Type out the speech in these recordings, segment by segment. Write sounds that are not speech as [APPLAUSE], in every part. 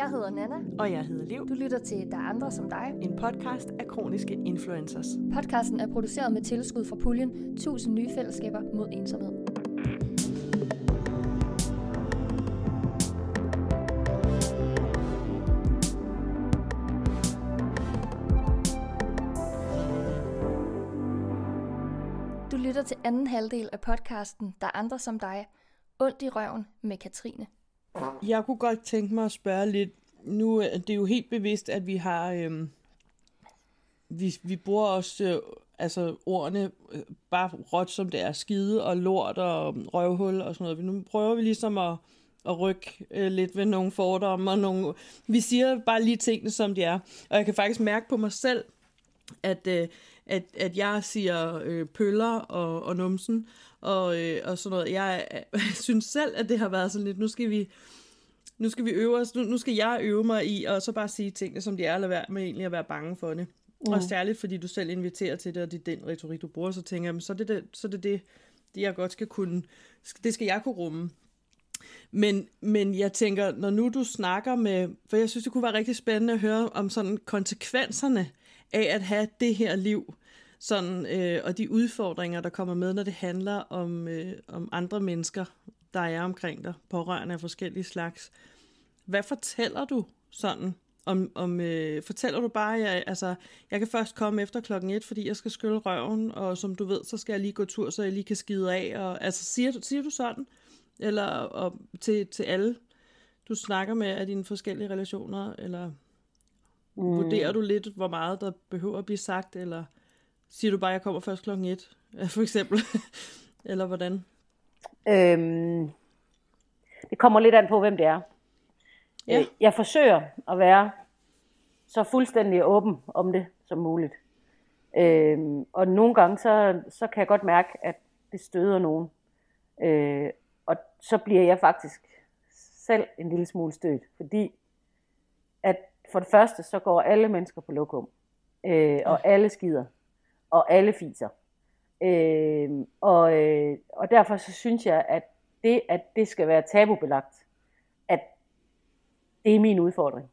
Jeg hedder Nana. Og jeg hedder Liv. Du lytter til Der er andre som dig. En podcast af kroniske influencers. Podcasten er produceret med tilskud fra puljen 1000 nye fællesskaber mod ensomhed. Du lytter til anden halvdel af podcasten Der er andre som dig. Ondt i røven med Katrine. Jeg kunne godt tænke mig at spørge lidt. Nu øh, det er det jo helt bevidst, at vi har... Øhm, vi, vi bruger også øh, altså ordene øh, bare råt som det er. Skide og lort og øhm, røvhul og sådan noget. Nu prøver vi ligesom at, at rykke øh, lidt ved nogle fordomme og nogle... Vi siger bare lige tingene, som de er. Og jeg kan faktisk mærke på mig selv, at, øh, at, at jeg siger øh, pøller og, og numsen og, øh, og sådan noget. Jeg, jeg [LAUGHS] synes selv, at det har været sådan lidt, nu skal vi, nu skal vi øve os, nu, nu skal jeg øve mig i, og så bare sige tingene, som de er, eller være med egentlig at være bange for det. Mm. Og særligt, fordi du selv inviterer til det, og det er den retorik, du bruger, så tænker jeg, så er det det, så er det, det, det, jeg godt skal kunne, det skal jeg kunne rumme. Men, men jeg tænker, når nu du snakker med, for jeg synes, det kunne være rigtig spændende at høre om sådan konsekvenserne af at have det her liv, sådan, øh, og de udfordringer, der kommer med, når det handler om, øh, om andre mennesker, der er omkring dig, pårørende af forskellige slags. Hvad fortæller du sådan? Om, om, øh, fortæller du bare, at jeg, altså, jeg kan først komme efter klokken et, fordi jeg skal skylle røven, og som du ved, så skal jeg lige gå tur, så jeg lige kan skide af. Og, altså, siger du, siger du sådan? Eller og, til, til alle, du snakker med af dine forskellige relationer? Eller mm. vurderer du lidt, hvor meget der behøver at blive sagt? Eller siger du bare, at jeg kommer først klokken et, [LAUGHS] for eksempel? eller hvordan? Øhm, det kommer lidt an på, hvem det er. Ja. Øh, Jeg forsøger at være så fuldstændig åben om det som muligt. Øhm, og nogle gange, så, så kan jeg godt mærke, at det støder nogen. Øh, og så bliver jeg faktisk selv en lille smule stødt, fordi at for det første, så går alle mennesker på lokum, øh, og alle skider, og alle fiser. Øh, og, øh, og derfor så synes jeg, at det, at det skal være tabubelagt, at det er min udfordring.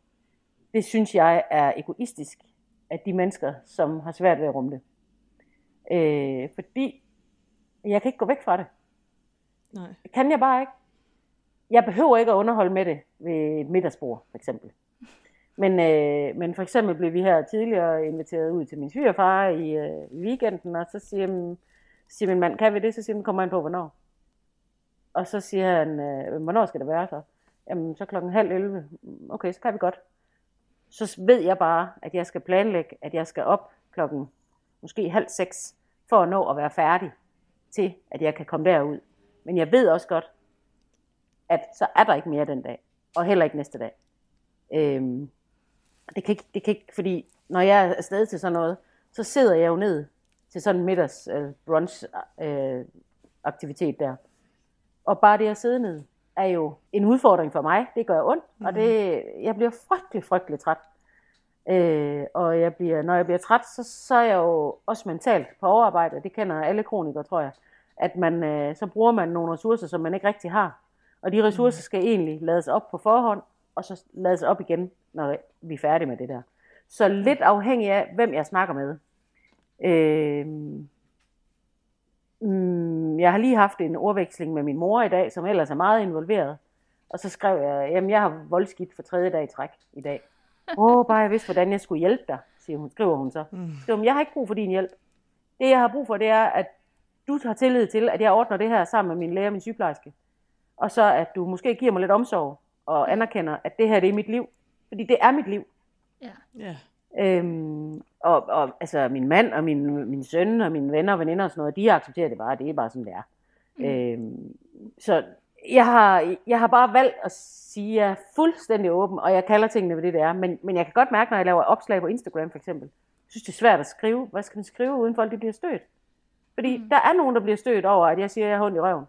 Det synes jeg er egoistisk af de mennesker, som har svært ved at rumme det. Øh, fordi jeg kan ikke gå væk fra det. Nej. Kan jeg bare ikke. Jeg behøver ikke at underholde med det ved et middagsbord, for eksempel. Men, øh, men for eksempel blev vi her tidligere inviteret ud til min svigerfar i, øh, i weekenden, og så siger, min, siger min mand, kan vi det? Så siger han, kommer han på, hvornår? Og så siger han, øh, hvornår skal det være så? Jamen, så klokken halv 11. Mm, okay, så kan vi godt. Så ved jeg bare, at jeg skal planlægge, at jeg skal op klokken måske halv seks, for at nå at være færdig til, at jeg kan komme derud. Men jeg ved også godt, at så er der ikke mere den dag, og heller ikke næste dag. Øhm, det, kan ikke, det kan ikke, fordi når jeg er afsted til sådan noget, så sidder jeg jo ned til sådan en middags øh, brunch øh, aktivitet der. Og bare det at sidde ned, er jo en udfordring for mig. Det gør ondt, mm. og det, jeg bliver frygtelig, frygtelig træt. Øh, og jeg bliver, når jeg bliver træt, så, så er jeg jo også mentalt på overarbejde. Det kender alle kronikere, tror jeg. At man, øh, så bruger man nogle ressourcer, som man ikke rigtig har. Og de ressourcer skal egentlig lades op på forhånd, og så lades op igen, når vi er færdige med det der. Så lidt afhængig af, hvem jeg snakker med. Øh, mm, jeg har lige haft en ordveksling med min mor i dag, som ellers er meget involveret. Og så skrev jeg, jamen jeg har voldskidt for tredje dag i træk i dag. [LAUGHS] Åh, oh, bare jeg vidste, hvordan jeg skulle hjælpe dig, siger hun, skriver hun så. Mm. Skriver, jeg har ikke brug for din hjælp. Det jeg har brug for, det er, at du har tillid til, at jeg ordner det her sammen med min læge og min sygeplejerske. Og så at du måske giver mig lidt omsorg og anerkender, at det her det er mit liv. Fordi det er mit liv. Ja. Ja. Øhm, og, og altså min mand og min, min søn og mine venner og veninder og sådan noget, de accepterer det bare, det er bare sådan det er. Mm. Øhm, så jeg har, jeg har bare valgt at sige, at jeg er fuldstændig åben, og jeg kalder tingene ved det, det er. Men, men jeg kan godt mærke, når jeg laver opslag på Instagram for eksempel, jeg synes det er svært at skrive. Hvad skal man skrive, uden folk de bliver stødt? Fordi mm. der er nogen, der bliver stødt over, at jeg siger, at jeg har ondt i røven.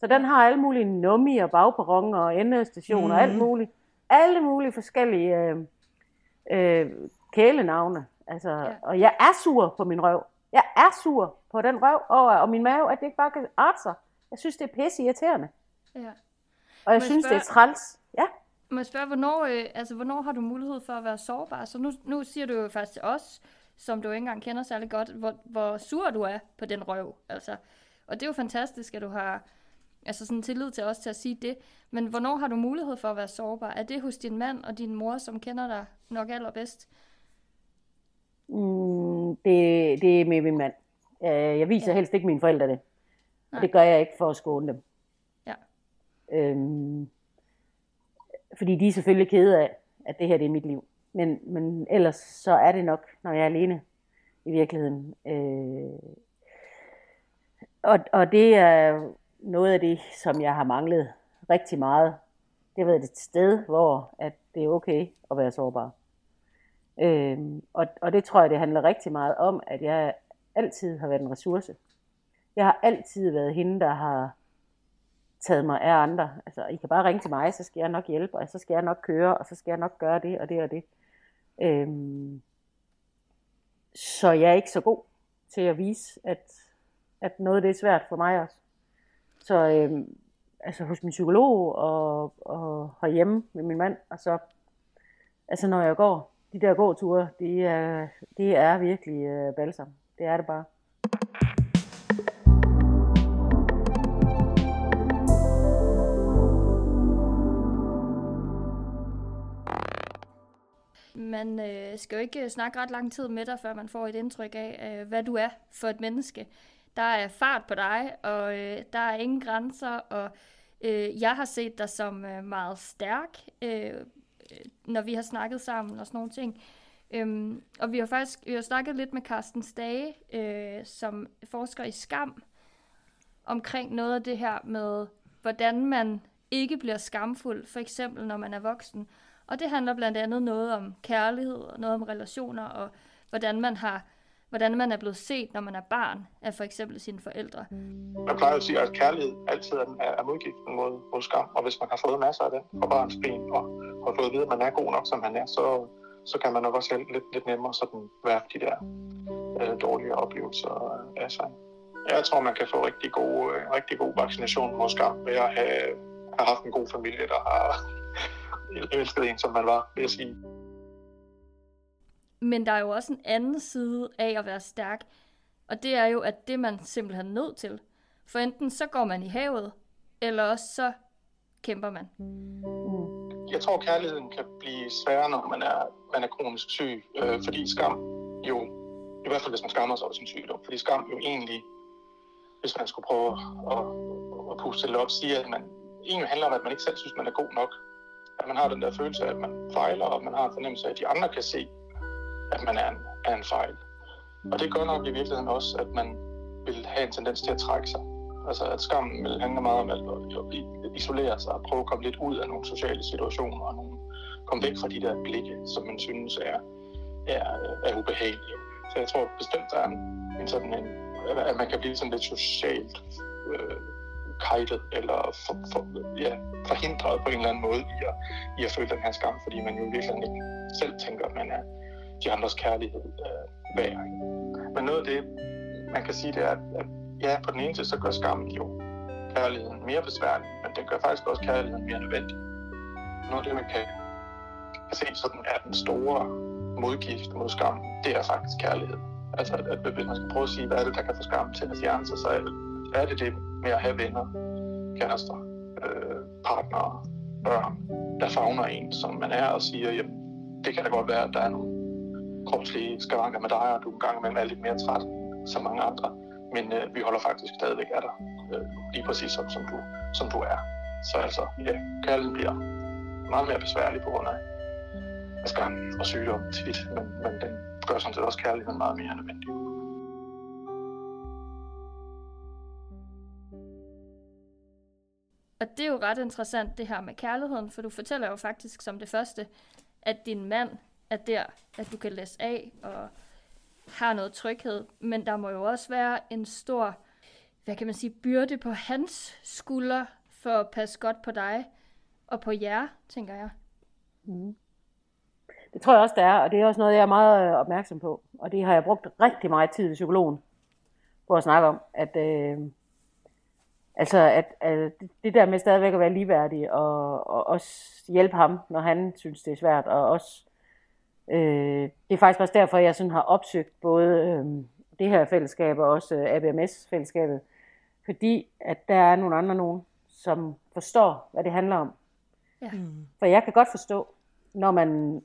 Så den har alle mulige nummi og bagperron og endestationer mm. og alt muligt. Alle mulige forskellige øh, øh, kælenavne. Altså, ja. Og jeg er sur på min røv. Jeg er sur på den røv og, og min mave, at det ikke bare kan arte sig. Jeg synes, det er pisse irriterende. ja. Og jeg jeg synes, spørge- det er træls. Ja. Må jeg spørge, hvornår, øh, altså, hvornår har du mulighed for at være sårbar? Så nu, nu siger du jo faktisk til os, som du ikke engang kender særlig godt, hvor, hvor sur du er på den røv. Altså. Og det er jo fantastisk, at du har altså sådan tillid til os til at sige det. Men hvornår har du mulighed for at være sårbar? Er det hos din mand og din mor, som kender dig nok allerbedst? Mm, det, det er med min mand. Jeg viser Ja. helst ikke mine forældre det. Nej. Det gør jeg ikke for at skåne dem. Ja. Øhm, fordi de er selvfølgelig kede af, at det her det er mit liv. Men, men ellers så er det nok, når jeg er alene i virkeligheden. Øh, og, og det er noget af det, som jeg har manglet rigtig meget. Det har været et sted, hvor at det er okay at være sårbar. Øhm, og, og det tror jeg, det handler rigtig meget om, at jeg altid har været en ressource. Jeg har altid været hende, der har taget mig af andre. Altså, I kan bare ringe til mig, så skal jeg nok hjælpe, og så skal jeg nok køre, og så skal jeg nok gøre det og det og det. Øhm, så jeg er ikke så god til at vise, at, at noget det er svært for mig også. Så øh, altså hos min psykolog og, og herhjemme med min mand, og så altså når jeg går, de der gåture, det er, det er virkelig øh, balsam. Det er det bare. Man øh, skal jo ikke øh, snakke ret lang tid med dig, før man får et indtryk af, øh, hvad du er for et menneske. Der er fart på dig, og øh, der er ingen grænser, og øh, jeg har set dig som øh, meget stærk, øh, øh, når vi har snakket sammen og sådan nogle ting. Øhm, og vi har faktisk vi har snakket lidt med Carsten Stage, øh, som forsker i skam, omkring noget af det her med, hvordan man ikke bliver skamfuld, for eksempel når man er voksen. Og det handler blandt andet noget om kærlighed og noget om relationer og hvordan man har hvordan man er blevet set, når man er barn af for eksempel sine forældre. Man plejer at sige, at kærlighed altid er, er modgiften mod, mod skam, og hvis man har fået masser af det fra barns ben, og har fået at vide, at man er god nok, som man er, så, så kan man nok også lidt, lidt nemmere sådan være de der øh, dårlige oplevelser af sig. Jeg tror, man kan få rigtig god, øh, rigtig god vaccination mod skam ved at have, have haft en god familie, der har [LAUGHS] elsket en, som man var, vil jeg sige. Men der er jo også en anden side af at være stærk, og det er jo, at det man simpelthen er nødt til. For enten så går man i havet, eller også så kæmper man. Mm. Jeg tror, kærligheden kan blive sværere, når man er, man er kronisk syg, øh, fordi skam jo, i hvert fald hvis man skammer sig over sin sygdom, fordi skam jo egentlig, hvis man skulle prøve at, at puste det op, siger, at man egentlig handler om, at man ikke selv synes, man er god nok. At man har den der følelse af, at man fejler, og man har en fornemmelse af, at de andre kan se, at man er en, er en fejl. Og det gør nok i virkeligheden også, at man vil have en tendens til at trække sig. Altså at skammen vil handle meget om at at isolere sig og prøve at komme lidt ud af nogle sociale situationer og nogle, komme væk fra de der blikke, som man synes er, er, er ubehagelige. Så jeg tror bestemt, der er en, en sådan en, at man kan blive sådan lidt socialt øh, kajtet eller for, for, ja, forhindret på en eller anden måde i at, i at føle den her skam, fordi man jo virkelig ikke selv tænker, at man er de andres kærlighed øh, værd. Men noget af det, man kan sige, det er, at, ja, på den ene side, så gør skammen jo kærligheden mere besværlig, men den gør faktisk også kærligheden mere nødvendig. Noget af det, man kan, kan se sådan, er den store modgift mod skam, det er faktisk kærlighed. Altså, at, at hvis man skal prøve at sige, hvad er det, der kan få skam til at fjerne sig, så er det, er det det med at have venner, kærester, øh, partnere, børn, der fagner en, som man er, og siger, jamen, det kan da godt være, at der er nogle kropslige skavanker med dig, og du en gang imellem er lidt mere træt som mange andre. Men øh, vi holder faktisk stadigvæk af dig, øh, lige præcis som, som, du, som du er. Så altså, ja, kærligheden bliver meget mere besværlig på grund af, af skam og sygdom tit, men, men den gør sådan set også kærligheden meget mere nødvendig. Og det er jo ret interessant, det her med kærligheden, for du fortæller jo faktisk som det første, at din mand er der, at du kan læse af og har noget tryghed. Men der må jo også være en stor, hvad kan man sige, byrde på hans skulder for at passe godt på dig og på jer, tænker jeg. Mm. Det tror jeg også, der er, og det er også noget, jeg er meget øh, opmærksom på. Og det har jeg brugt rigtig meget tid i psykologen på at snakke om, at, øh, Altså, at, at det der med stadigvæk at være ligeværdig, og, og også hjælpe ham, når han synes, det er svært, og også, øh, det er faktisk også derfor, jeg sådan har opsøgt både øh, det her fællesskab, og også øh, ABMS-fællesskabet, fordi at der er nogle andre nogen, som forstår, hvad det handler om. Ja. Mm. For jeg kan godt forstå, når man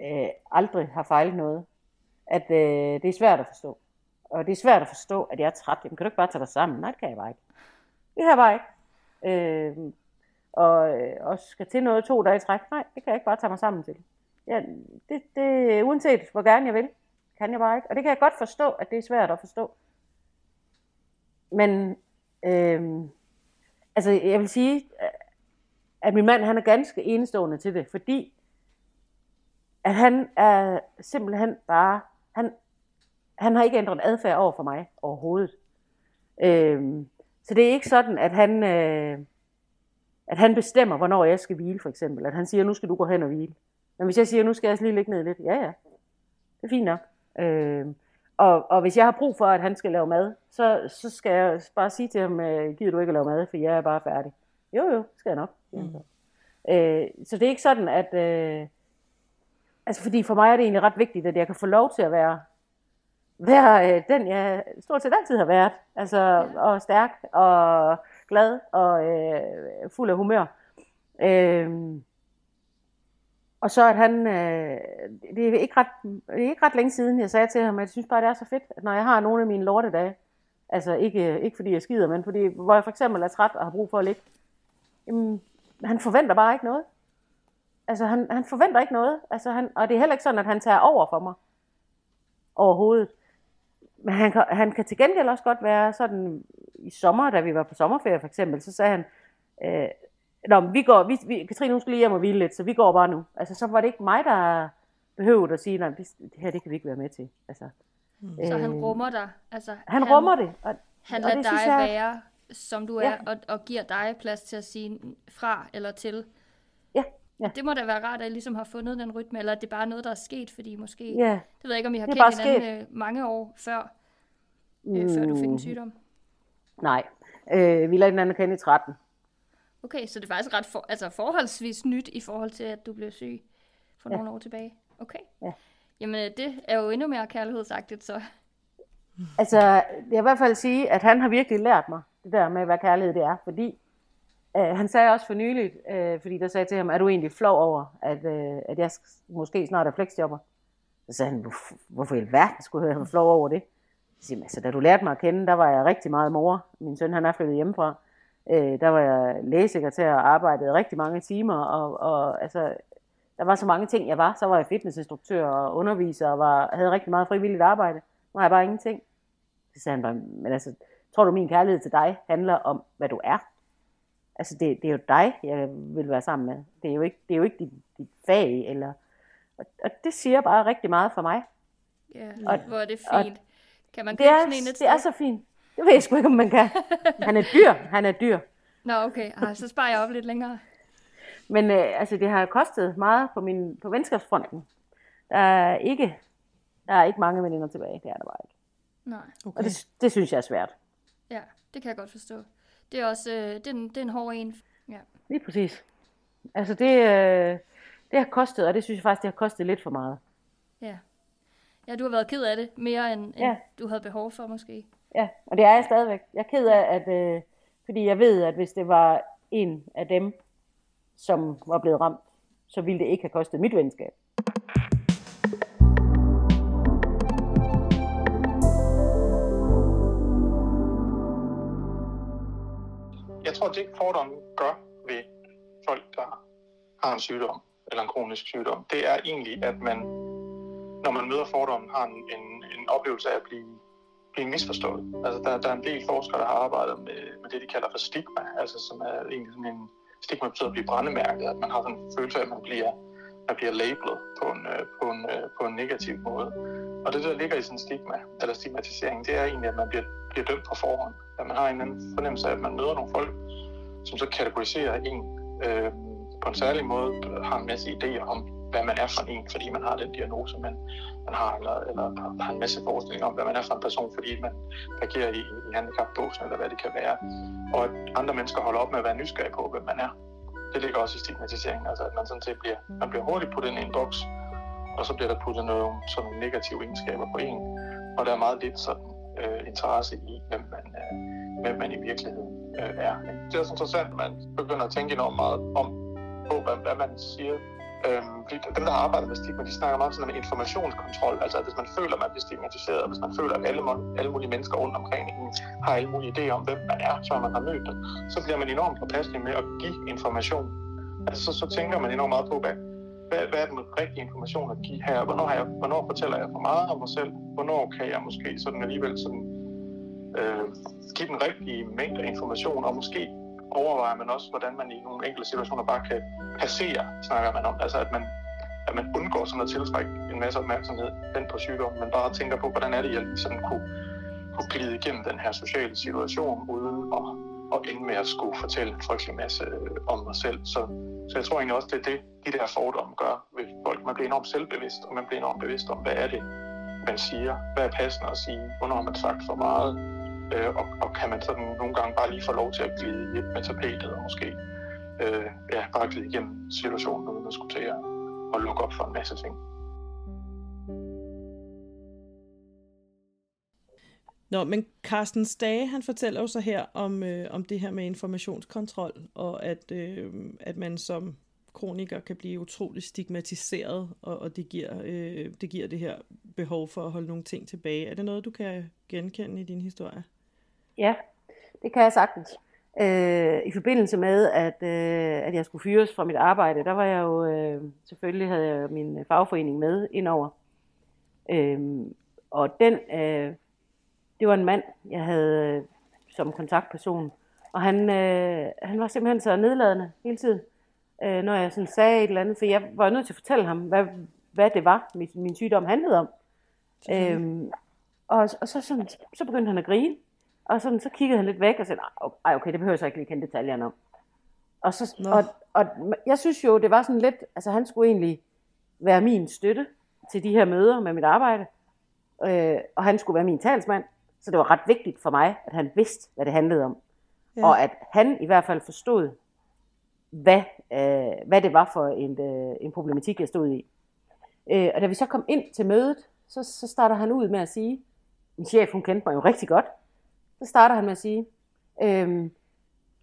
øh, aldrig har fejlet noget, at øh, det er svært at forstå. Og det er svært at forstå, at jeg er træt. Jamen, kan du ikke bare tage dig sammen? Nej, det kan jeg bare ikke. Det kan jeg bare ikke. Øh, og også skal til noget to dage i træk. Nej, det kan jeg ikke bare tage mig sammen til. Ja, det, det, uanset hvor gerne jeg vil, kan jeg bare ikke. Og det kan jeg godt forstå, at det er svært at forstå. Men øh, altså, jeg vil sige, at min mand han er ganske enestående til det, fordi at han er simpelthen bare, han, han har ikke ændret adfærd over for mig overhovedet. Øhm, så det er ikke sådan, at han, øh, at han bestemmer, hvornår jeg skal hvile, for eksempel. At han siger, nu skal du gå hen og hvile. Men hvis jeg siger, nu skal jeg lige ligge ned lidt, ja ja, det er fint nok. Øhm, og, og hvis jeg har brug for, at han skal lave mad, så, så skal jeg bare sige til ham, øh, gider du ikke at lave mad, for jeg er bare færdig. Jo jo, skal jeg nok. Mm. Øh, så det er ikke sådan, at... Øh, altså fordi for mig er det egentlig ret vigtigt, at jeg kan få lov til at være, være øh, den, jeg stort set altid har været. Altså, ja. og stærk, og glad, og øh, fuld af humør. Øh, og så at han, øh, det, er ikke ret, det er ikke ret længe siden, jeg sagde til ham, at jeg synes bare, det er så fedt, at når jeg har nogle af mine lortedage, altså ikke, øh, ikke fordi jeg skider, men fordi, hvor jeg for eksempel er træt og har brug for at ligge, jamen, han forventer bare ikke noget. Altså, han, han forventer ikke noget. Altså, han, og det er heller ikke sådan, at han tager over for mig. Overhovedet. Men han kan, han kan til gengæld også godt være sådan, i sommer, da vi var på sommerferie for eksempel, så sagde han, øh, Nå, men vi går, vi, vi, Katrine, hun skal lige hjem og hvile lidt, så vi går bare nu. Altså, så var det ikke mig, der behøvede at sige, nej, det, det her, det kan vi ikke være med til. Altså, Så han rummer dig. Altså, han, han rummer det. Og, Han og lader det dig synes jeg- være, som du er, Ja. og, og giver dig plads til at sige fra eller til. Ja, ja. Det må da være rart, at I ligesom har fundet den rytme, eller at det er bare noget, der er sket, fordi måske... Ja, Det ved jeg ikke, om I har kendt hinanden øh, mange år før, øh, før du fik en Mm. sygdom. nej. Øh, vi lærte hinanden at kende i 13. Okay, så det er faktisk ret for, altså forholdsvis nyt i forhold til, at du blev syg for Ja. nogle år tilbage. Okay. Ja. Jamen, det er jo endnu mere kærlighedsagtigt, så... Altså, jeg vil i hvert fald sige, at han har virkelig lært mig det der med, hvad kærlighed det er, fordi øh, han sagde også for nyligt, øh, fordi der sagde til ham, er du egentlig flov over, at, øh, at jeg sk- måske snart er flexjobber? Så sagde han, "Hvorf- hvorfor i alverden skulle jeg være flov over det? Så siger altså, da du lærte mig at kende, der var jeg rigtig meget mor. Min søn, han er flyttet hjemmefra. Øh, der var jeg lægesekretær og arbejdede rigtig mange timer, og, og altså, der var så mange ting, jeg var. Så var jeg fitnessinstruktør og underviser, og var, havde rigtig meget frivilligt arbejde. Nu har jeg bare ingenting. Så sagde han bare, men altså, tror du min kærlighed til dig handler om, hvad du er? Altså, det, det er jo dig, jeg vil være sammen med. Det er jo ikke, det er jo ikke dit, dit fag, eller... Og, og det siger bare rigtig meget for mig. Ja, Og- hvor er det og fint. Kan man Det er, sådan en et det er sted? så fint. Det ved jeg sgu ikke, om man kan. Han er dyr, han er dyr. Nå, okay. Ah, så sparer jeg op lidt længere. Men øh, altså, det har kostet meget på, min, på venskabsfronten. Der er ikke, der er ikke mange veninder tilbage, det er der bare ikke. Nej, Okay. Og det, det synes jeg er svært. ja, det kan jeg godt forstå. Det er også, øh, det, er en, det er en hård en. Ja. Lige præcis. Altså det, øh, det har kostet, og det synes jeg faktisk, det har kostet lidt for meget. Ja. Ja, du har været ked af det mere, end, end Ja. du havde behov for måske. Ja, og det er jeg stadigvæk. Jeg er ked af, at, øh, fordi jeg ved, at hvis det var en af dem, som var blevet ramt, så ville det ikke have kostet mit venskab. Jeg tror, det fordomme gør ved folk, der har en sygdom, eller en kronisk sygdom, det er egentlig, at man, når man møder fordommen, har en, en, en oplevelse af at blive, blive misforstået. Altså, der, der er en del forskere, der har arbejdet med, med det, de kalder for stigma, altså som er egentlig sådan en stigma betyder at blive brændemærket, at man har sådan en følelse af, at man bliver, man bliver labelet på en, øh, på, en, øh, på en negativ måde. Og det, der ligger i sådan en stigma, eller stigmatisering, det er egentlig, at man bliver, bliver dømt på forhånd. At man har en anden fornemmelse af, at man møder nogle folk, som så kategoriserer en, øh, på en særlig måde har en masse idéer om, hvad man er for en, fordi man har den diagnose, man, man har, eller, eller har en masse forestillinger om, hvad man er for en person, fordi man reagerer i, i handicapdåsen, eller hvad det kan være. Og at andre mennesker holder op med at være nysgerrige på, hvem man er. Det ligger også i stigmatiseringen, altså at man sådan set bliver, man bliver hurtigt puttet ind i en boks, og så bliver der puttet nogle sådan negative egenskaber på en, og der er meget lidt sådan øh, interesse i, hvem man, øh, hvem man i virkeligheden øh, er. Det er også interessant, at man begynder at tænke enormt meget om, på, hvad, hvad man siger. Øhm, dem, der arbejder med stigma, de snakker meget sådan om informationskontrol. Altså, at hvis man føler, at man bliver stigmatiseret, og hvis man føler, at alle, alle mulige mennesker rundt omkring en har alle mulige idéer om, hvem man er, så man har mødt dem, så bliver man enormt påpasselig med at give information. Altså, så, så tænker man enormt meget på, hvad, hvad, hvad er den rigtige information at give her? Hvornår, har jeg, hvornår fortæller jeg for meget om mig selv? Hvornår kan jeg måske sådan alligevel sådan, øh, give den rigtige mængde information, og måske overvejer man også, hvordan man i nogle enkelte situationer bare kan passere, snakker man om. Altså at man, at man undgår sådan at tiltrække en masse opmærksomhed den på sygdommen, men bare tænker på, hvordan er det, jeg ligesom kunne, kunne glide igennem den her sociale situation, uden at, at ende med at skulle fortælle en frygtelig masse øh, om mig selv. Så, så jeg tror egentlig også, det er det, de der fordomme gør ved folk. Man bliver enormt selvbevidst, og man bliver enormt bevidst om, hvad er det, man siger? Hvad er passende at sige? Hvornår har man sagt for meget? Øh, og, og kan man sådan nogle gange bare lige få lov til at glide hjem med tapetet og måske øh, ja, bare glide igennem situationen uden at skulle til at, at lukke op for en masse ting. Nå, men Carsten Stage, han fortæller jo så her om, øh, om det her med informationskontrol, og at, øh, at man som kroniker kan blive utrolig stigmatiseret, og, og det, giver, øh, det giver det her behov for at holde nogle ting tilbage. Er det noget, du kan genkende i din historie? Ja, det kan jeg sagtens. Øh, I forbindelse med, at, øh, at jeg skulle fyres fra mit arbejde, der var jeg jo, øh, selvfølgelig havde jeg min fagforening med indover. Øh, og den, øh, det var en mand, jeg havde øh, som kontaktperson. Og han, øh, han var simpelthen så nedladende hele tiden, øh, når jeg sådan sagde et eller andet. For jeg var nødt til at fortælle ham, hvad, hvad det var, min, min sygdom handlede om. Øh, og, og så, sådan, så begyndte han at grine. Og sådan, så kiggede han lidt væk og sagde, ej okay, det behøver jeg så ikke lige kende detaljerne om. Og, så, og, og jeg synes jo, det var sådan lidt, altså han skulle egentlig være min støtte til de her møder med mit arbejde. Øh, og han skulle være min talsmand. Så det var ret vigtigt for mig, at han vidste, hvad det handlede om. Ja. Og at han i hvert fald forstod, hvad, øh, hvad det var for en, øh, en problematik, jeg stod i. Øh, og da vi så kom ind til mødet, så, så starter han ud med at sige, min chef, hun kendte mig jo rigtig godt, så starter han med at sige, øhm,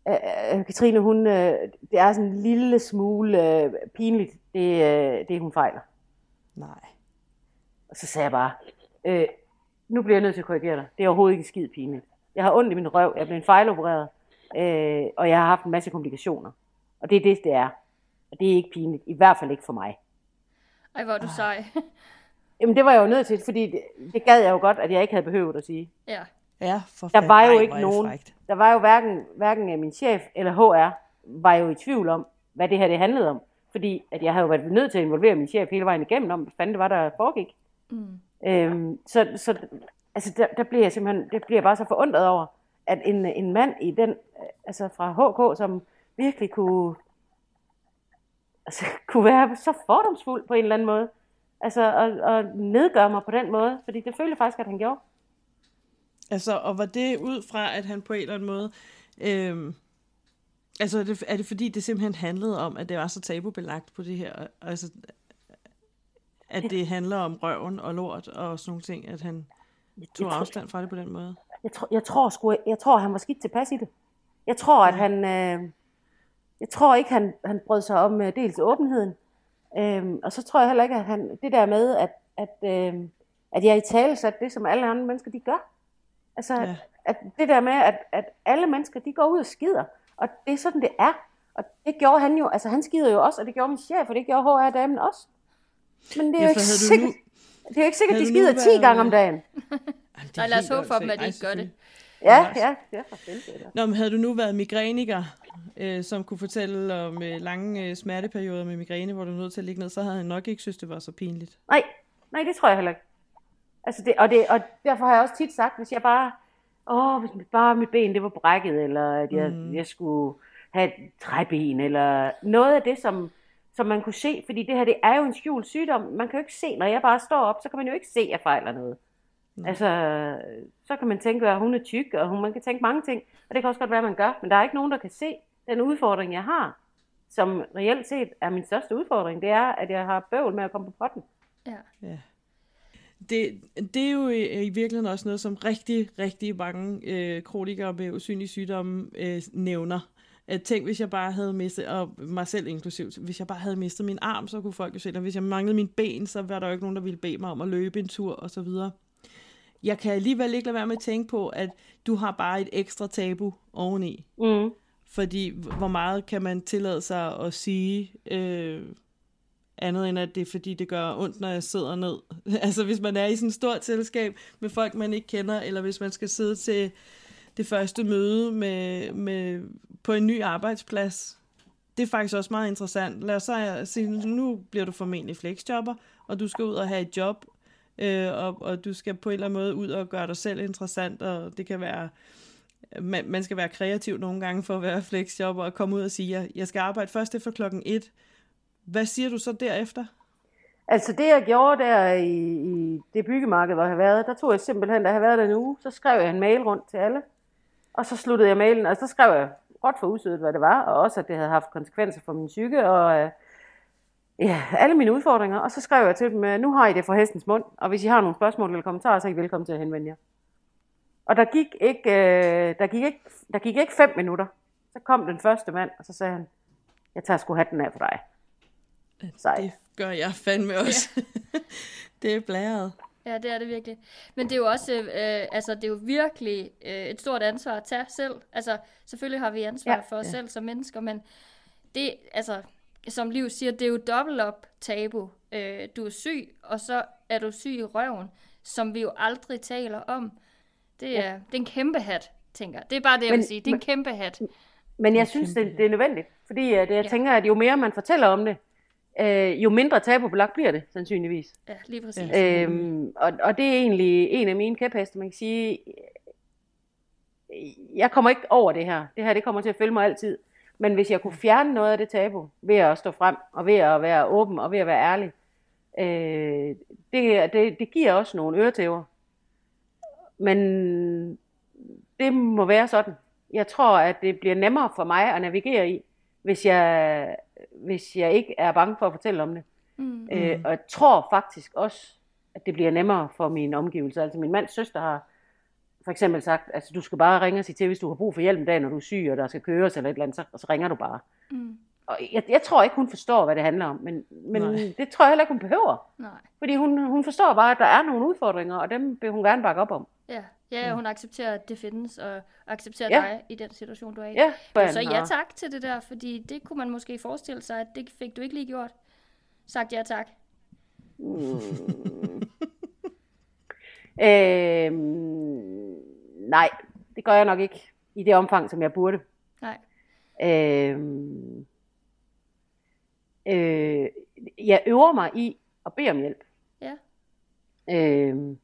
øh, Katrine, hun, øh, det er sådan en lille smule øh, pinligt, det, øh, det hun fejler. Nej. Og så sagde jeg bare, øh, nu bliver jeg nødt til at korrigere dig. Det er overhovedet ikke skid pinligt. Jeg har ondt i min røv, jeg er blevet fejlopereret, øh, og jeg har haft en masse komplikationer. Og det er det, det er. Og det er ikke pinligt. I hvert fald ikke for mig. Ej, hvor er du sej. Jamen det var jeg jo nødt til, fordi det, det gad jeg jo godt, at jeg ikke havde behøvet at sige. Ja. Ja, for der var jo Ej, ikke nogen, frækt. der var jo hverken, hverken min chef eller HR var jo i tvivl om, hvad det her det handlede om. Fordi at jeg havde jo været nødt til at involvere min chef hele vejen igennem om, hvad fanden det var, der foregik. Mm. Øhm, så så altså, der, der bliver jeg simpelthen, det bliver jeg bare så forundret over, at en, en mand i den, altså fra HK, som virkelig kunne, altså, kunne være så fordomsfuld på en eller anden måde, altså og, og nedgøre mig på den måde, fordi det følte jeg faktisk, at han gjorde. Altså, og var det ud fra, at han på en eller anden måde... Øhm, altså, er det, er det fordi, det simpelthen handlede om, at det var så tabubelagt på det her? Altså, at det handler om røven og lort og sådan nogle ting, at han tog tror, afstand fra det på den måde? Jeg tror, jeg tror, sgu, jeg tror han var skidt tilpas i det. Jeg tror, at han... Øh, jeg tror ikke, han, han brød sig om uh, dels åbenheden. Øhm, og så tror jeg heller ikke, at han, det der med, at, at, øh, at jeg i tale satte det, som alle andre mennesker, de gør. Altså, ja. at det der med, at, at alle mennesker, de går ud og skider. Og det er sådan, det er. Og det gjorde han jo, altså han skider jo også, og det gjorde min chef, og det gjorde HR-damen også. Men det er ja, jo ikke sikkert, nu... det er jo ikke sikkert, at de skider 10 været... gange om dagen. [LAUGHS] Jamen, Nej, lad os håbe for dem, at de ikke gør det. Ja, ja, det er for Nå, men havde du nu været migræniker, øh, som kunne fortælle om øh, lange øh, smerteperioder med migræne, hvor du er nødt til at ligge ned, så havde han nok ikke synes, det var så pinligt. Nej, nej, det tror jeg heller ikke. Altså det, og, det, og derfor har jeg også tit sagt, hvis jeg bare, åh, hvis bare mit ben det var brækket, eller at jeg, mm. jeg skulle have et træben, eller noget af det, som, som man kunne se, fordi det her, det er jo en skjult sygdom. Man kan jo ikke se, når jeg bare står op, så kan man jo ikke se, at jeg fejler noget. Mm. Altså, så kan man tænke, at hun er tyk, og hun, man kan tænke mange ting, og det kan også godt være, at man gør, men der er ikke nogen, der kan se den udfordring, jeg har, som reelt set er min største udfordring, det er, at jeg har bøvl med at komme på potten. Ja. ja. Det, det er jo i, i virkeligheden også noget, som rigtig, rigtig mange øh, kronikere med usynlige sygdomme øh, nævner. At tænk, hvis jeg bare havde mistet, og mig selv inklusivt, hvis jeg bare havde mistet min arm, så kunne folk jo se det. Hvis jeg manglede min ben, så var der jo ikke nogen, der ville bede mig om at løbe en tur, og så videre. Jeg kan alligevel ikke lade være med at tænke på, at du har bare et ekstra tabu oveni. Mm. Fordi hvor meget kan man tillade sig at sige, øh, andet end at det er fordi, det gør ondt, når jeg sidder ned. [LAUGHS] altså hvis man er i sådan et stort selskab med folk, man ikke kender, eller hvis man skal sidde til det første møde med, med, på en ny arbejdsplads. Det er faktisk også meget interessant. Lad os så øh, sige, nu bliver du formentlig flexjobber, og du skal ud og have et job, øh, og, og du skal på en eller anden måde ud og gøre dig selv interessant, og det kan være, man, man skal være kreativ nogle gange for at være flexjobber, og komme ud og sige, jeg, jeg skal arbejde først efter klokken et, hvad siger du så derefter? Altså det jeg gjorde der i, i det byggemarked, hvor jeg havde været, der tog jeg simpelthen, da jeg været der en uge, så skrev jeg en mail rundt til alle. Og så sluttede jeg mailen, og så skrev jeg råt for usødet, hvad det var, og også at det havde haft konsekvenser for min psyke, og øh, ja, alle mine udfordringer. Og så skrev jeg til dem, øh, nu har I det for hestens mund, og hvis I har nogle spørgsmål eller kommentarer, så er I velkommen til at henvende jer. Og der gik ikke, øh, der gik ikke, der gik ikke fem minutter. Så kom den første mand, og så sagde han, jeg tager sgu hatten af for dig. Sej. Det gør jeg fandme også. Ja. [LAUGHS] det er blæret. Ja, det er det virkelig. Men det er jo også, øh, altså det er jo virkelig øh, et stort ansvar at tage selv. Altså selvfølgelig har vi ansvar ja. for os ja. selv som mennesker, men det, altså som Liv siger, det er jo dobbelt op tabu. Øh, du er syg, og så er du syg i røven, som vi jo aldrig taler om. Det er, ja. det er en kæmpe hat, tænker jeg. Det er bare det, jeg men, vil sige. Det er en kæmpe hat. Men jeg synes, det, det er nødvendigt. Fordi at jeg ja. tænker, at jo mere man fortæller om det, øh, jo mindre tabubelagt bliver det, sandsynligvis. Ja, lige præcis. Øhm, og, og det er egentlig en af mine kæpheste, man kan sige, jeg kommer ikke over det her. Det her, det kommer til at følge mig altid. Men hvis jeg kunne fjerne noget af det tabu, ved at stå frem, og ved at være åben, og ved at være ærlig, øh, det, det, det giver også nogle øretæver. Men det må være sådan. Jeg tror, at det bliver nemmere for mig at navigere i, hvis jeg, hvis jeg ikke er bange for at fortælle om det. Mm. Øh, og jeg tror faktisk også, at det bliver nemmere for mine omgivelser. Altså min mands søster har for eksempel sagt, altså du skal bare ringe og sige til, hvis du har brug for hjælp en dag, når du er syg, og der skal køres eller et eller andet, så, så ringer du bare. Mm. Og jeg, jeg tror ikke, hun forstår, hvad det handler om, men, men det tror jeg heller ikke, hun behøver. Nej. Fordi hun, hun forstår bare, at der er nogle udfordringer, og dem vil hun gerne bakke op om. Ja, ja hun accepterer, at det findes, og accepterer ja. dig i den situation, du er i. Ja, ja så ja tak til det der, fordi det kunne man måske forestille sig, at det fik du ikke lige gjort. Sagt ja tak. Mm. [LAUGHS] øhm, nej, det gør jeg nok ikke i det omfang, som jeg burde. Nej. Øhm, øh, jeg øver mig i at bede om hjælp. Ja. Øhm,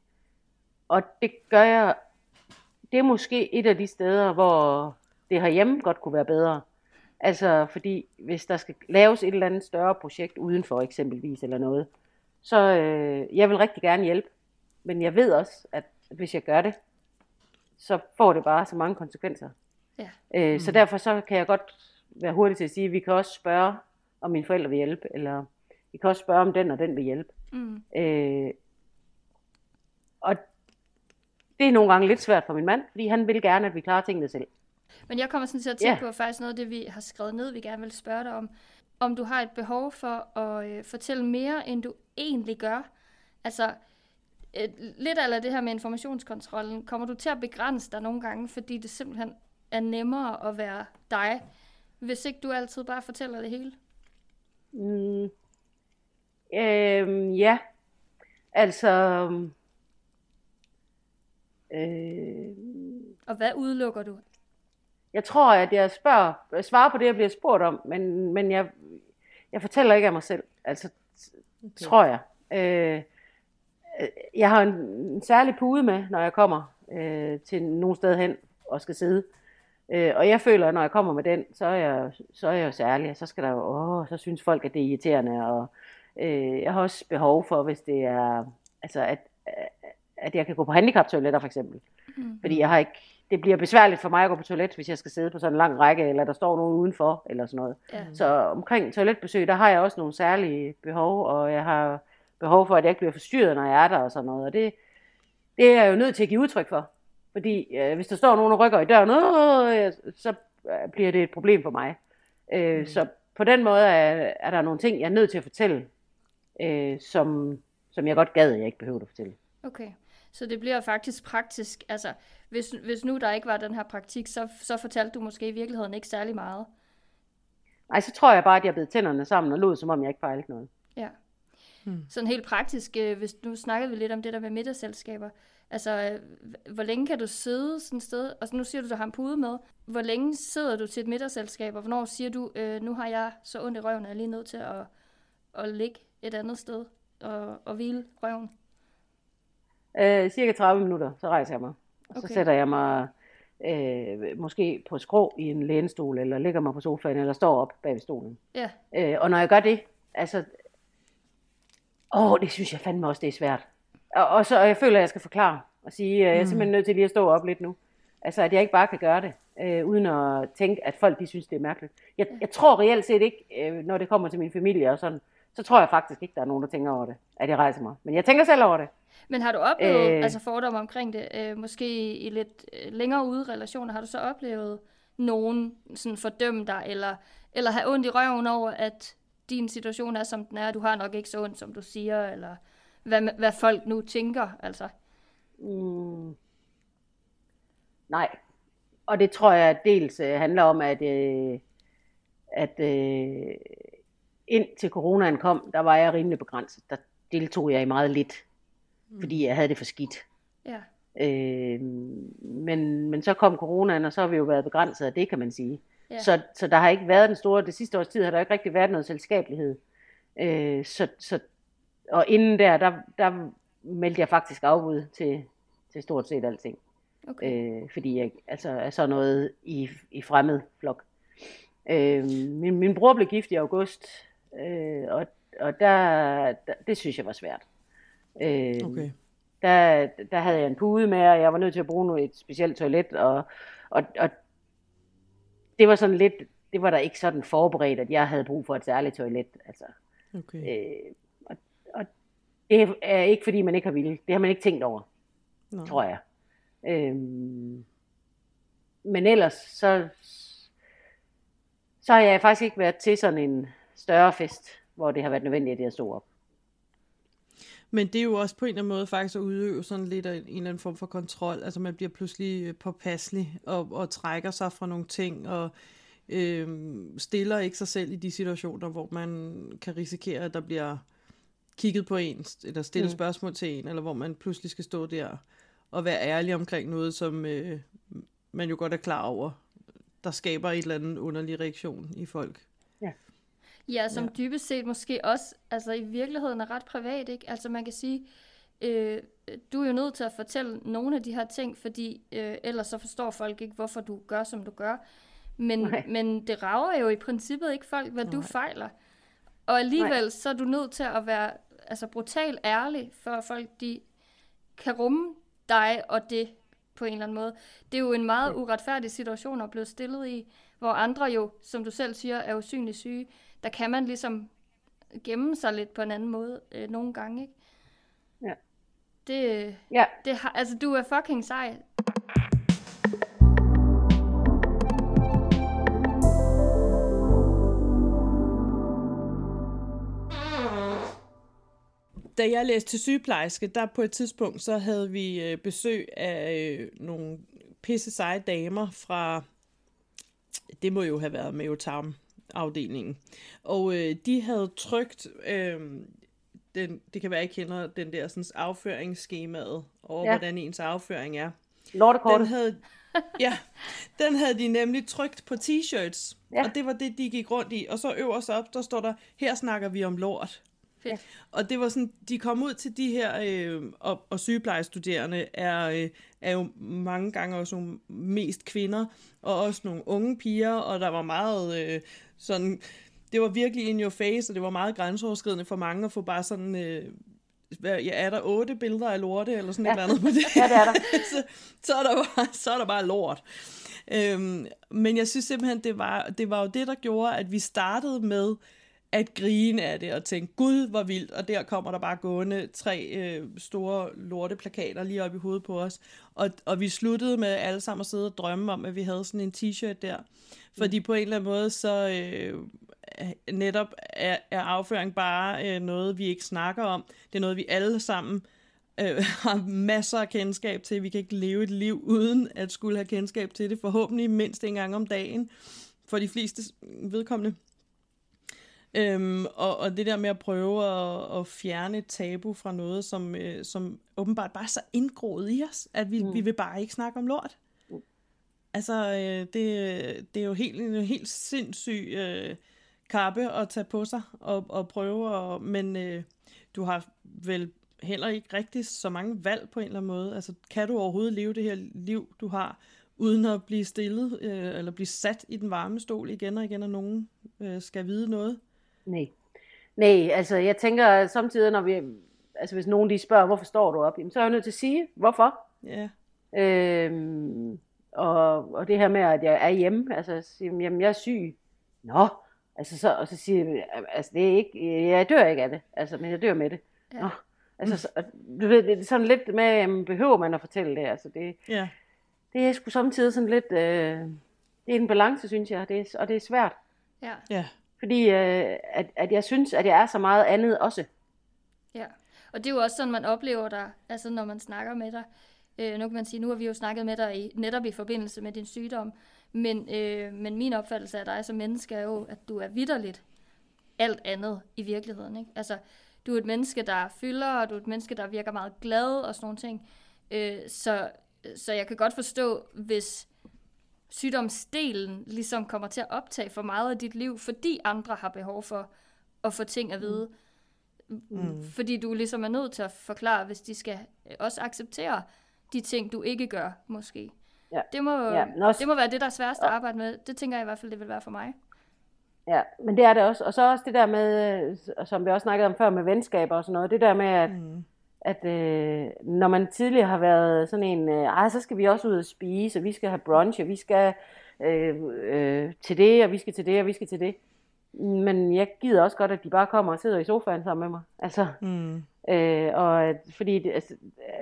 og det gør jeg, det er måske et af de steder, hvor det herhjemme godt kunne være bedre. Altså, fordi hvis der skal laves et eller andet større projekt udenfor eksempelvis eller noget, så øh, jeg vil rigtig gerne hjælpe. Men jeg ved også, at hvis jeg gør det, så får det bare så mange konsekvenser. Ja. Øh, mm. Så derfor så kan jeg godt være hurtig til at sige, at vi kan også spørge, om mine forældre vil hjælpe, eller vi kan også spørge, om den og den vil hjælpe. Mm. Øh, og det er nogle gange lidt svært for min mand, fordi han vil gerne, at vi klarer tingene selv. Men jeg kommer sådan til at tænke yeah. på faktisk noget af det, vi har skrevet ned, vi gerne vil spørge dig om. Om du har et behov for at øh, fortælle mere, end du egentlig gør. Altså, øh, lidt af det her med informationskontrollen, kommer du til at begrænse dig nogle gange, fordi det simpelthen er nemmere at være dig, hvis ikke du altid bare fortæller det hele? Mm. Øhm, ja. Altså, Øh, og hvad udelukker du? Jeg tror, at jeg spørger, jeg svarer på det, jeg bliver spurgt om, men, men jeg, jeg fortæller ikke af mig selv. Altså, okay. tror jeg. Øh, jeg har en, en særlig pude med, når jeg kommer øh, til nogen sted hen og skal sidde. Øh, og jeg føler, at når jeg kommer med den, så er jeg, så er jeg jo særlig, og så skal der jo, åh, så synes folk, at det er irriterende, og øh, jeg har også behov for, hvis det er, altså at, at jeg kan gå på handicaptoiletter for eksempel. Mm. Fordi jeg har ikke, det bliver besværligt for mig at gå på toilet, hvis jeg skal sidde på sådan en lang række, eller der står nogen udenfor, eller sådan noget. Ja. Så omkring toiletbesøg, der har jeg også nogle særlige behov, og jeg har behov for, at jeg ikke bliver forstyrret, når jeg er der og sådan noget. Og det, det er jeg jo nødt til at give udtryk for. Fordi øh, hvis der står nogen og rykker i døren, øh, så bliver det et problem for mig. Øh, mm. Så på den måde er, er der nogle ting, jeg er nødt til at fortælle, øh, som, som jeg godt gad, jeg ikke behøver at fortælle. Okay. Så det bliver faktisk praktisk. Altså, hvis, hvis nu der ikke var den her praktik, så, så fortalte du måske i virkeligheden ikke særlig meget. Nej, så tror jeg bare, at jeg blev tænderne sammen og lod, som om jeg ikke fejlede noget. Ja. Hmm. Sådan helt praktisk, øh, hvis nu snakkede vi lidt om det der med middagsselskaber. Altså, øh, hvor længe kan du sidde sådan et sted? Altså, nu siger du, du har en pude med. Hvor længe sidder du til et middagsselskab, og hvornår siger du, øh, nu har jeg så ondt i røven, at jeg er lige nødt til at, at ligge et andet sted og, og hvile røven? Øh, cirka 30 minutter, så rejser jeg mig. Og okay. så sætter jeg mig øh, måske på skrå i en lænestol, eller ligger mig på sofaen, eller står op bag ved stolen. Ja. Øh, og når jeg gør det, altså, åh, det synes jeg fandme også, det er svært. Og, og så og jeg føler, at jeg skal forklare og sige, at jeg er simpelthen mm. nødt til lige at stå op lidt nu. Altså, at jeg ikke bare kan gøre det, øh, uden at tænke, at folk de synes, det er mærkeligt. Jeg, jeg tror reelt set ikke, øh, når det kommer til min familie og sådan, så tror jeg faktisk ikke, der er nogen, der tænker over det, at jeg rejser mig. Men jeg tænker selv over det. Men har du oplevet øh, altså fordomme omkring det, øh, måske i lidt øh, længere ude relationer, har du så oplevet nogen sådan fordømme dig, eller, eller have ondt i røven over, at din situation er, som den er, du har nok ikke så ondt, som du siger, eller hvad, hvad folk nu tænker, altså? Mm. Nej. Og det tror jeg dels øh, handler om, at, øh, at øh, indtil coronaen kom, der var jeg rimelig begrænset. Der deltog jeg i meget lidt, mm. fordi jeg havde det for skidt. Ja. Øh, men, men så kom coronaen, og så har vi jo været begrænset af det, kan man sige. Ja. Så, så der har ikke været den store, det sidste års tid har der ikke rigtig været noget selskabelighed. Øh, så, så, og inden der, der, der meldte jeg faktisk afbud til, til stort set alting. Okay. Øh, fordi jeg altså, er så noget i, i fremmed flok. Øh, min, min bror blev gift i august, øh, og, og der, der, det synes jeg var svært. Øh, okay. Der, der havde jeg en pude med, og jeg var nødt til at bruge et specielt toilet, og, og, og det var sådan lidt, det var der ikke sådan forberedt, at jeg havde brug for et særligt toilet. Altså, okay. øh, og, det er ikke fordi, man ikke har ville. Det har man ikke tænkt over, Nå. tror jeg. Øh, men ellers, så, så har jeg faktisk ikke været til sådan en større fest, hvor det har været nødvendigt, at jeg stod op. Men det er jo også på en eller anden måde faktisk at udøve sådan lidt en eller anden form for kontrol. Altså man bliver pludselig øh, påpasselig og, og trækker sig fra nogle ting og øh, stiller ikke sig selv i de situationer, hvor man kan risikere, at der bliver kigget på en, eller stillet mm. spørgsmål til en, eller hvor man pludselig skal stå der og være ærlig omkring noget, som øh, man jo godt er klar over, der skaber et eller andet underlig reaktion i folk. Ja, som ja. dybest set måske også, altså i virkeligheden er ret privat, ikke? Altså man kan sige, øh, du er jo nødt til at fortælle nogle af de her ting, fordi øh, ellers så forstår folk ikke, hvorfor du gør, som du gør. Men, men det rager jo i princippet ikke folk, hvad Nej. du fejler. Og alligevel Nej. så er du nødt til at være altså brutal ærlig, for folk de kan rumme dig og det på en eller anden måde. Det er jo en meget uretfærdig situation at blive stillet i, hvor andre jo, som du selv siger, er usynligt syge der kan man ligesom gemme sig lidt på en anden måde øh, nogle gange, ikke? Ja. Det, ja. det har, altså, du er fucking sej. Da jeg læste til sygeplejerske, der på et tidspunkt, så havde vi øh, besøg af øh, nogle pisse seje damer fra, det må jo have været med Tarm, afdelingen. Og øh, de havde trygt, øh, den, det kan være, jeg kender den der sådan, afføringsskemaet over, ja. hvordan ens afføring er. Lortekortet. Den havde, ja, den havde de nemlig trygt på t-shirts. Ja. Og det var det, de gik rundt i. Og så øverst op, der står der, her snakker vi om lort. Fedt. Og det var sådan, de kom ud til de her, øh, og, og sygeplejestuderende er, øh, er jo mange gange også nogle mest kvinder, og også nogle unge piger, og der var meget øh, sådan, det var virkelig in your face, og det var meget grænseoverskridende for mange at få bare sådan, øh, ja, er der otte billeder af lorte, eller sådan ja. et eller andet på det? Ja, det er der. [LAUGHS] så, så, er der bare, så er der bare lort. Øhm, men jeg synes simpelthen, det var, det var jo det, der gjorde, at vi startede med at grine af det og tænke, gud, hvor vildt, og der kommer der bare gående tre øh, store lorteplakater lige op i hovedet på os. Og, og vi sluttede med alle sammen at sidde og drømme om, at vi havde sådan en t-shirt der. Fordi på en eller anden måde, så øh, netop er, er afføring bare øh, noget, vi ikke snakker om. Det er noget, vi alle sammen øh, [LAUGHS] har masser af kendskab til. Vi kan ikke leve et liv uden at skulle have kendskab til det. Forhåbentlig mindst en gang om dagen for de fleste vedkommende. Øhm, og, og det der med at prøve at, at fjerne et tabu fra noget, som, øh, som åbenbart bare er så indgroet i os, at vi, mm. vi vil bare ikke snakke om lort. Mm. Altså, øh, det, det er jo helt, en helt sindssyg øh, kappe at tage på sig og, og prøve, at, men øh, du har vel heller ikke rigtig så mange valg på en eller anden måde. Altså, kan du overhovedet leve det her liv, du har, uden at blive stillet øh, eller blive sat i den varme stol igen og igen, og nogen øh, skal vide noget? Nej. Nej, altså jeg tænker samtidig, når vi, altså hvis nogen de spørger, hvorfor står du op, jamen, så er jeg nødt til at sige, hvorfor. Ja. Øhm, og, og det her med, at jeg er hjemme, altså siger, jamen jeg er syg. Nå, altså så, og så siger jeg, altså det er ikke, jeg dør ikke af det, altså, men jeg dør med det. Ja. Nå, altså, så, du ved, det er sådan lidt med, jamen, behøver man at fortælle det, altså det, ja. det er sgu samtidig sådan lidt, øh, det er en balance, synes jeg, det er, og det er svært. Ja. Ja. Fordi øh, at, at jeg synes, at jeg er så meget andet også. Ja, og det er jo også sådan, man oplever dig, altså når man snakker med dig. Øh, nu kan man sige, nu har vi jo snakket med dig i, netop i forbindelse med din sygdom, men, øh, men min opfattelse af dig som menneske er jo, at du er vidderligt alt andet i virkeligheden. Ikke? Altså, du er et menneske, der fylder, og du er et menneske, der virker meget glad og sådan nogle ting. Øh, så, så jeg kan godt forstå, hvis sygdomsdelen ligesom kommer til at optage for meget af dit liv, fordi andre har behov for at få ting at vide. Mm. Fordi du ligesom er nødt til at forklare, hvis de skal også acceptere de ting, du ikke gør, måske. Ja. Det, må, ja, også, det må være det, der er sværest at arbejde med. Det tænker jeg i hvert fald, det vil være for mig. Ja, men det er det også. Og så også det der med, som vi også snakkede om før, med venskaber og sådan noget. Det der med, at, mm. At øh, når man tidligere har været sådan en, øh, ej, så skal vi også ud og spise, og vi skal have brunch, og vi skal øh, øh, til det, og vi skal til det, og vi skal til det. Men jeg gider også godt, at de bare kommer og sidder i sofaen sammen med mig. Altså, mm. øh, og fordi, det, altså,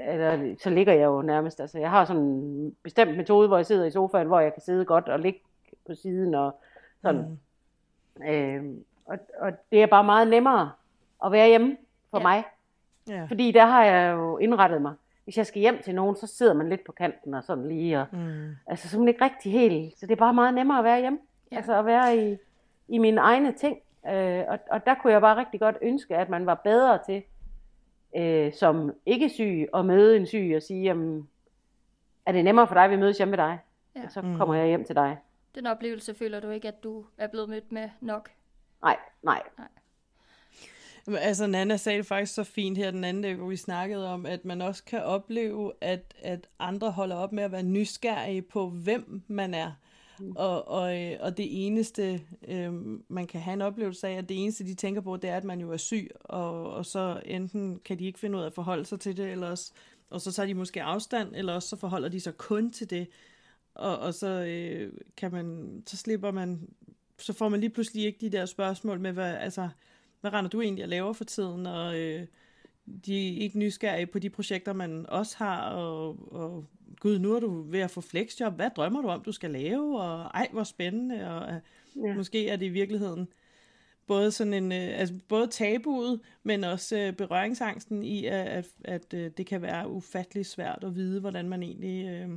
eller, så ligger jeg jo nærmest, altså jeg har sådan en bestemt metode, hvor jeg sidder i sofaen, hvor jeg kan sidde godt og ligge på siden og sådan. Mm. Øh, og, og det er bare meget nemmere at være hjemme for ja. mig. Ja. Fordi der har jeg jo indrettet mig. Hvis jeg skal hjem til nogen, så sidder man lidt på kanten og sådan lige. Og, Mm. Altså så man ikke rigtig helt. Så det er bare meget nemmere at være hjemme. Ja. Altså at være i, i mine egne ting. Øh, og, og der kunne jeg bare rigtig godt ønske, at man var bedre til, øh, som ikke syg, at møde en syg og sige, jamen, er det nemmere for dig, at vi mødes hjemme med dig? Ja. Og så Mm. kommer jeg hjem til dig. Den oplevelse føler du ikke, at du er blevet mødt med nok. Nej, nej. Men Altså, Nana sagde det faktisk så fint her den anden dag, hvor vi snakkede om, at man også kan opleve, at, at andre holder op med at være nysgerrige på, hvem man er. Mm. Og, og, øh, og det eneste, øh, man kan have en oplevelse af, at det eneste, de tænker på, det er, at man jo er syg, og, og så enten kan de ikke finde ud af at forholde sig til det, eller også, og så tager de måske afstand, eller også så forholder de sig kun til det. Og, og så øh, kan man, så slipper man, så får man lige pludselig ikke de der spørgsmål med, hvad, altså, hvad render du egentlig og laver for tiden, og øh, de er ikke nysgerrige på de projekter, man også har, og, og gud, nu er du ved at få flexjob, hvad drømmer du om, du skal lave, og ej, hvor spændende, og øh, Ja. måske er det i virkeligheden både sådan en, øh, altså både tabuet, men også øh, berøringsangsten i, at, at, at øh, det kan være ufattelig svært at vide, hvordan man egentlig øh,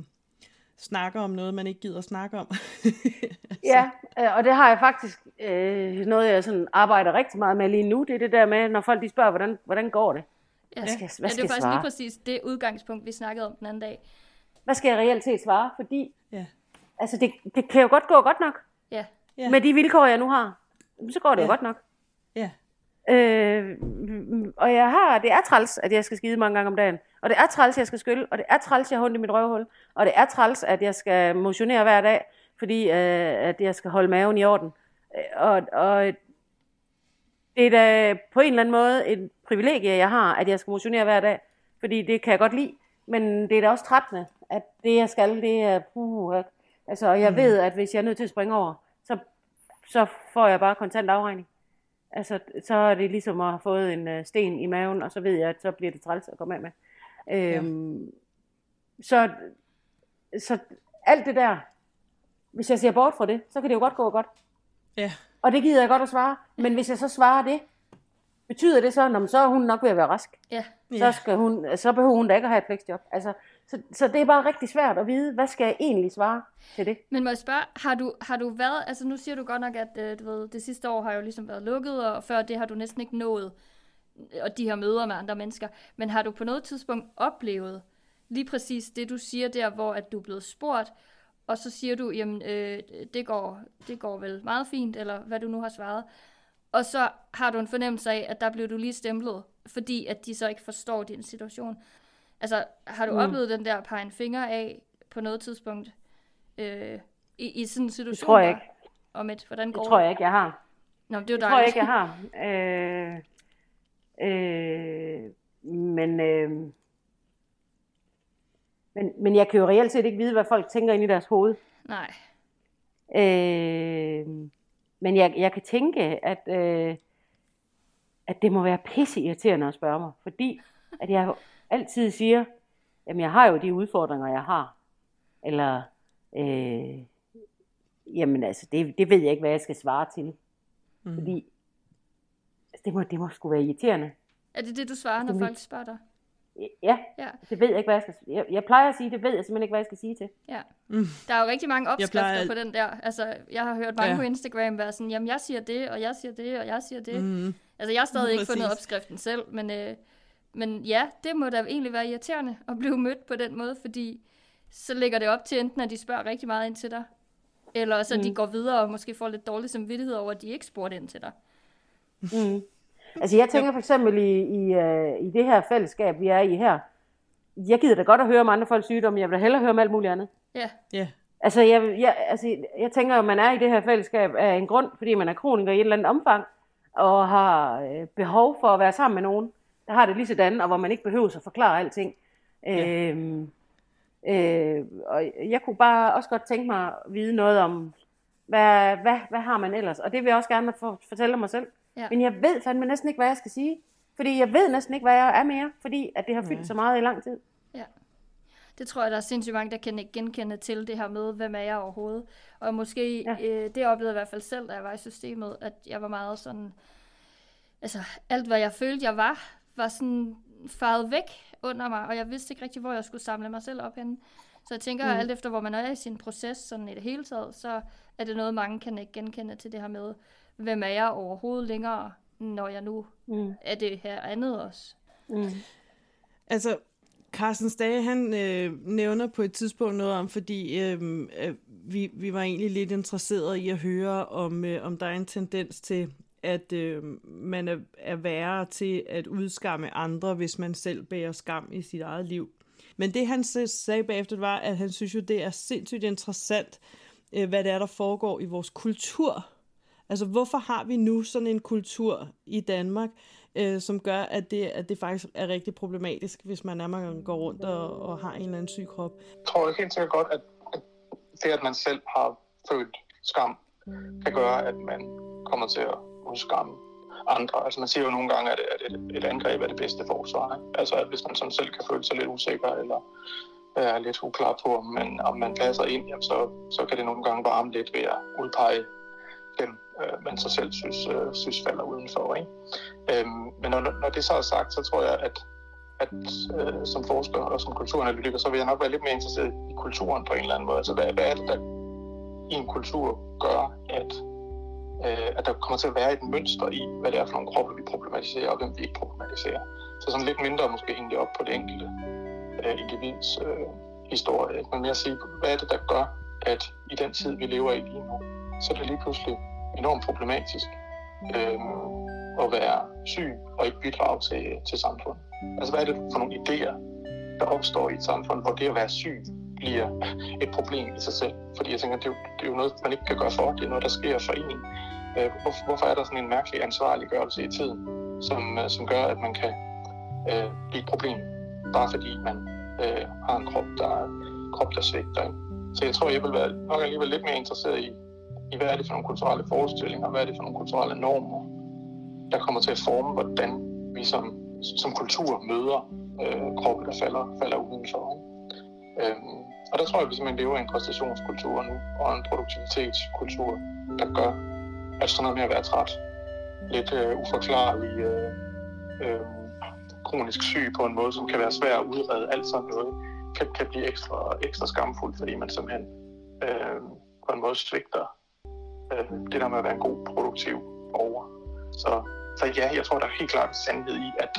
snakker om noget, man ikke gider at snakke om. [LAUGHS] Ja, øh, og det har jeg faktisk øh, noget, jeg sådan arbejder rigtig meget med lige nu. Det er det der med, når folk de spørger, hvordan, hvordan går det? Ja. Hvad skal, ja, hvad det skal er jeg faktisk svare? lige præcis det udgangspunkt, vi snakkede om den anden dag. Hvad skal jeg reelt set svare? Fordi Ja. altså, det, det kan jo godt gå godt nok. Ja, Ja. Med de vilkår, jeg nu har. Så går det jo Ja. godt nok. Øh, og jeg har, det er træls, at jeg skal skide mange gange om dagen. Og det er træls, at jeg skal skylle. Og det er træls, at jeg har ondt i mit røvhul. Og det er træls, at jeg skal motionere hver dag, fordi øh, at jeg skal holde maven i orden. Øh, Og, og det er da på en eller anden måde et privilegie, jeg har, at jeg skal motionere hver dag. Fordi det kan jeg godt lide. Men det er da også trættende, at det jeg skal, det er... Puh, altså, og jeg mm. ved, at hvis jeg er nødt til at springe over, så, så får jeg bare kontant afregning. Altså, så er det ligesom at have fået en øh, sten i maven, og så ved jeg, at så bliver det træls at komme af med. Øhm, ja. så, så alt det der, hvis jeg ser bort fra det, så kan det jo godt gå godt. Ja. Og det gider jeg godt at svare. Men hvis jeg så svarer det, betyder det så, at så er hun nok ved at være rask. Ja. Så, skal hun, så behøver hun da ikke at have et flexjob. Altså, så, så det er bare rigtig svært at vide, hvad skal jeg egentlig svare til det? Men må jeg spørge, har du, har du været, altså nu siger du godt nok, at øh, du ved, det sidste år har jo ligesom været lukket, og før det har du næsten ikke nået, og de her møder med andre mennesker, men har du på noget tidspunkt oplevet lige præcis det, du siger der, hvor at du er blevet spurgt, og så siger du, jamen øh, det, går, det går vel meget fint, eller hvad du nu har svaret, og så har du en fornemmelse af, at der blev du lige stemplet, fordi at de så ikke forstår din situation. Altså, har du mm. oplevet den der pege en finger af på noget tidspunkt øh, i, i sådan en situation? Det tror jeg ikke. Om et, hvordan går det tror jeg ikke, jeg har. Nå, det er jo det tror jeg ikke, jeg har. Øh, øh, men, øh, men, men jeg kan jo reelt set ikke vide, hvad folk tænker ind i deres hoved. Nej. Øh, men jeg, jeg kan tænke, at, øh, at det må være pisse irriterende at spørge mig, fordi at jeg altid siger, jamen jeg har jo de udfordringer, jeg har. Eller, øh, jamen altså, det, det ved jeg ikke, hvad jeg skal svare til. Mm. Fordi, altså, det må, det må sgu være irriterende. Er det det, du svarer, når folk spørger dig? Ja, ja, det ved jeg ikke, hvad jeg skal jeg, jeg plejer at sige, det ved jeg simpelthen ikke, hvad jeg skal sige til. Ja. Mm. Der er jo rigtig mange opskrifter plejer... på den der. Altså, jeg har hørt mange ja. på Instagram være sådan, jamen jeg siger det, og jeg siger det, og jeg siger det. Mm. Altså, jeg har stadig ikke fundet opskriften selv, men, øh, men ja, det må da egentlig være irriterende at blive mødt på den måde, fordi så lægger det op til enten, at de spørger rigtig meget ind til dig, eller så mm. de går videre og måske får lidt dårlig samvittighed over, at de ikke spurgte ind til dig. Mm. Altså jeg tænker for eksempel i, i, uh, i det her fællesskab, vi er i her, jeg gider da godt at høre om andre folks sygdomme, jeg vil da hellere høre om alt muligt andet. Ja. Yeah. Yeah. Altså jeg, jeg, altså jeg tænker, at man er i det her fællesskab af en grund, fordi man er kroniker i et eller andet omfang, og har øh, behov for at være sammen med nogen, der har det lige sådan, og hvor man ikke behøver at forklare alting. Yeah. Øhm, øh, og jeg kunne bare også godt tænke mig at vide noget om, hvad, hvad, hvad har man ellers? Og det vil jeg også gerne for, fortælle mig selv. Ja. Men jeg ved fandme næsten ikke, hvad jeg skal sige. Fordi jeg ved næsten ikke, hvad jeg er mere, fordi at det har fyldt ja. så meget i lang tid. Ja. Det tror jeg, der er sindssygt mange, der kan genkende til det her med, hvem er jeg overhovedet. Og måske, ja. øh, det oplevede jeg i hvert fald selv, da jeg var i systemet, at jeg var meget sådan, altså alt hvad jeg følte, jeg var, var sådan faret væk under mig, og jeg vidste ikke rigtig, hvor jeg skulle samle mig selv op henne. Så jeg tænker, mm. alt efter hvor man er i sin proces, sådan i det hele taget, så er det noget, mange kan genkende til det her med, hvem er jeg overhovedet længere, når jeg nu mm. er det her andet også. Mm. Altså, Carsten Stage, han øh, nævner på et tidspunkt noget om, fordi øh, øh, vi, vi var egentlig lidt interesserede i at høre, om, øh, om der er en tendens til, at øh, man er, er værre til at udskamme andre, hvis man selv bærer skam i sit eget liv. Men det han sagde bagefter var, at han synes jo, det er sindssygt interessant, øh, hvad det er, der foregår i vores kultur Altså, hvorfor har vi nu sådan en kultur i Danmark, øh, som gør, at det, at det faktisk er rigtig problematisk, hvis man nærmere går rundt og, og har en eller anden syg krop? Jeg tror helt sikkert godt, at, at det, at man selv har følt skam, kan gøre, at man kommer til at udskamme andre. Altså man siger jo nogle gange, at, at et, et angreb er det bedste forsvar. Ikke? Altså at hvis man sådan selv kan føle sig lidt usikker, eller er lidt uklar på, om man, om man passer ind, jamen så, så kan det nogle gange varme lidt ved at udpege dem, øh, man sig selv synes, øh, synes falder udenfor. Ikke? Øhm, men når, når det så er sagt, så tror jeg, at, at øh, som forsker og som kulturanalytiker, så vil jeg nok være lidt mere interesseret i kulturen på en eller anden måde. Altså hvad, hvad er det, der i en kultur gør, at, øh, at der kommer til at være et mønster i, hvad det er for nogle kroppe, vi problematiserer, og hvem vi ikke problematiserer. Så sådan lidt mindre måske hænge op på det enkelte øh, individs øh, historie, men mere at sige, hvad er det, der gør, at i den tid, vi lever i lige nu, så er det lige pludselig enormt problematisk øh, at være syg og ikke bidrage til, til samfundet? Altså hvad er det for nogle idéer, der opstår i et samfund, hvor det at være syg bliver øh, et problem i sig selv? Fordi jeg tænker, det er jo, det er jo noget, man ikke kan gøre for. Det er noget, der sker for en. Øh, hvorfor, hvorfor er der sådan en mærkelig ansvarliggørelse i tiden, som, øh, som gør, at man kan øh, blive et problem, bare fordi man øh, har en krop, der, krop, der svigter? Så jeg tror, jeg vil være nok alligevel lidt mere interesseret i, i hvad er det for nogle kulturelle forestillinger, hvad er det for nogle kulturelle normer, der kommer til at forme, hvordan vi som, som kultur møder øh, kroppen, der falder, falder udenfor. Øhm, og der tror jeg, at vi simpelthen lever i en præstationskultur nu, og en produktivitetskultur, der gør, at sådan noget med at være træt, lidt øh, uforklarlig, øh, øh, kronisk syg på en måde, som kan være svær at udrede, alt sådan noget, kan, kan blive ekstra, ekstra skamfuldt, fordi man simpelthen øh, på en måde svigter øh, det der med at være en god, produktiv borger. Så, så ja, jeg tror, der er helt klart sandhed i, at,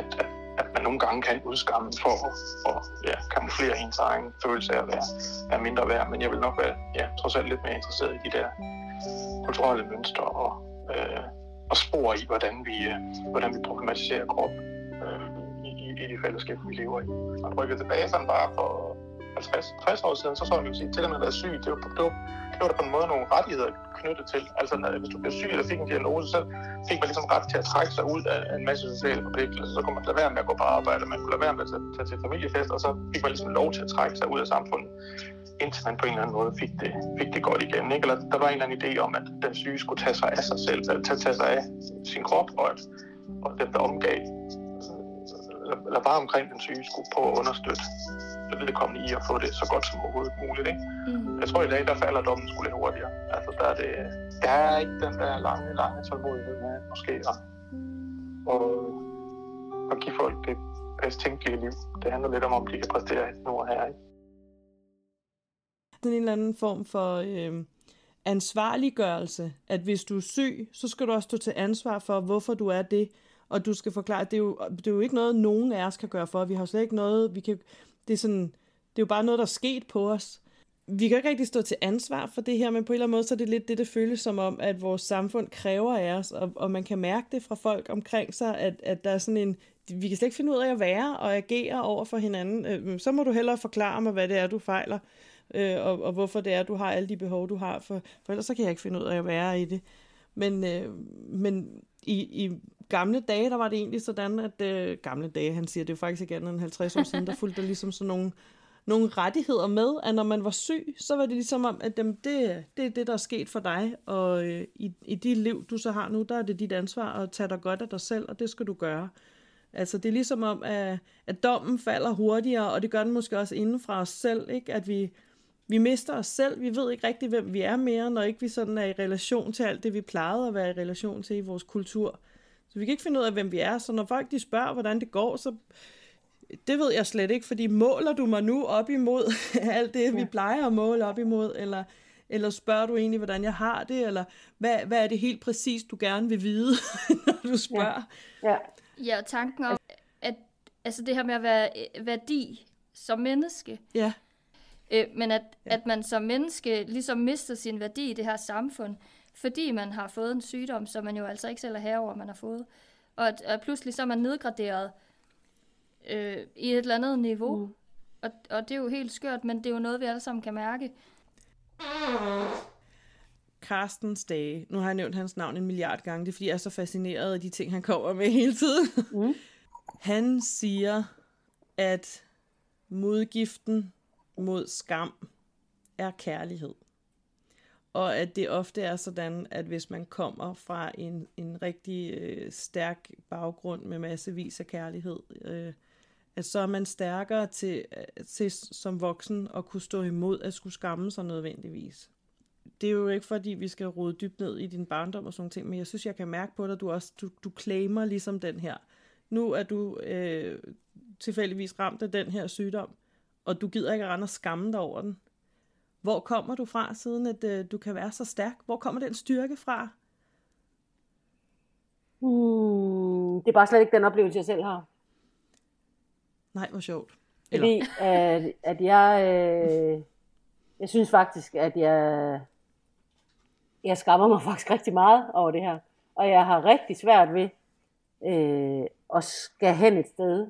at, at, at man nogle gange kan udskamme for at ja, kamuflere ens egen følelse af at være, være mindre værd. Men jeg vil nok være ja, trods alt lidt mere interesseret i de der kulturelle mønstre og, øh, og spor i, hvordan vi, øh, hvordan vi problematiserer krop øh, i, i, i de fællesskab, vi lever i. Og rykker tilbage sådan bare for 50, 60 år siden, så så vi jo sige, til at man været syg, det var, det var, blev der på en måde nogle rettigheder knyttet til. Altså, når, hvis du blev syg eller fik en diagnose, så fik man ligesom ret til at trække sig ud af en masse sociale forpligtelser. Så kunne man lade være med at gå på arbejde, man kunne lade være med at tage til familiefest, og så fik man ligesom lov til at trække sig ud af samfundet, indtil man på en eller anden måde fik det, fik det godt igen. Ikke? Eller der var en eller anden idé om, at den syge skulle tage sig af sig selv, tage, tage sig af sin krop, og, at, og dem, der omgav, eller bare omkring den syge, skulle prøve at understøtte vedkommende i at få det så godt som overhovedet muligt. Ikke? Mm. Jeg tror i dag, der falder dommen skulle lidt hurtigere. Altså, der er, det, der er ikke den der lange, lange tålmodighed med måske at, og, at give folk det bedst tænkelige liv. Det handler lidt om, om de kan præstere nu og her. Ikke? Sådan en eller anden form for øh, ansvarliggørelse, at hvis du er syg, så skal du også stå til ansvar for, hvorfor du er det, og du skal forklare, det er jo, det er jo ikke noget, nogen af os kan gøre for. Vi har slet ikke noget, vi kan, det er sådan, det er jo bare noget, der er sket på os. Vi kan ikke rigtig stå til ansvar for det her, men på en eller anden måde, så er det lidt det, det føles som om, at vores samfund kræver af os, og, og man kan mærke det fra folk omkring sig, at, at der er sådan en, vi kan slet ikke finde ud af at være og agere over for hinanden. Øh, så må du hellere forklare mig, hvad det er, du fejler, øh, og, og hvorfor det er, du har alle de behov, du har, for, for ellers så kan jeg ikke finde ud af at være i det. Men, øh, men i, i gamle dage, der var det egentlig sådan, at øh, gamle dage, han siger, det er faktisk ikke andet end 50 år siden, der fulgte der ligesom sådan nogle, nogle rettigheder med, at når man var syg, så var det ligesom om, at dem, det, det er det, der er sket for dig, og øh, i, i dit liv, du så har nu, der er det dit ansvar at tage dig godt af dig selv, og det skal du gøre. Altså det er ligesom om, at, at dommen falder hurtigere, og det gør den måske også inden fra os selv, ikke? at vi, vi mister os selv, vi ved ikke rigtig, hvem vi er mere, når ikke vi sådan er i relation til alt det, vi plejede at være i relation til i vores kultur. Så vi kan ikke finde ud af, hvem vi er. Så når folk de spørger, hvordan det går, så det ved jeg slet ikke, fordi måler du mig nu op imod [LAUGHS] alt det, vi plejer at måle op imod, eller, eller spørger du egentlig, hvordan jeg har det, eller hvad, hvad er det helt præcis, du gerne vil vide, [LAUGHS] når du spørger? Ja, ja. ja og tanken om, at altså det her med at være værdi som menneske, ja. Øh, men at, ja. at man som menneske ligesom mister sin værdi i det her samfund, fordi man har fået en sygdom, som man jo altså ikke selv er herover, man har fået. Og at, at pludselig så er man nedgraderet øh, i et eller andet niveau. Mm. Og, og det er jo helt skørt, men det er jo noget, vi alle sammen kan mærke. Carstens dage. Nu har jeg nævnt hans navn en milliard gange. Det er, fordi jeg er så fascineret af de ting, han kommer med hele tiden. Mm. Han siger, at modgiften mod skam er kærlighed og at det ofte er sådan, at hvis man kommer fra en, en rigtig øh, stærk baggrund med massevis af kærlighed, øh, at så er man stærkere til, øh, til som voksen at kunne stå imod at skulle skamme sig nødvendigvis. Det er jo ikke fordi, vi skal rode dybt ned i din barndom og sådan ting, men jeg synes, jeg kan mærke på dig, at du også du, du claimer ligesom den her. Nu er du øh, tilfældigvis ramt af den her sygdom, og du gider ikke rende og skamme dig over den. Hvor kommer du fra, siden at øh, du kan være så stærk? Hvor kommer den styrke fra? Hmm, det er bare slet ikke den oplevelse, jeg selv har. Nej, hvor sjovt. Eller? Fordi at, at jeg, øh, jeg synes faktisk, at jeg, jeg skammer mig faktisk rigtig meget over det her. og jeg har rigtig svært ved øh, at skal hen et sted.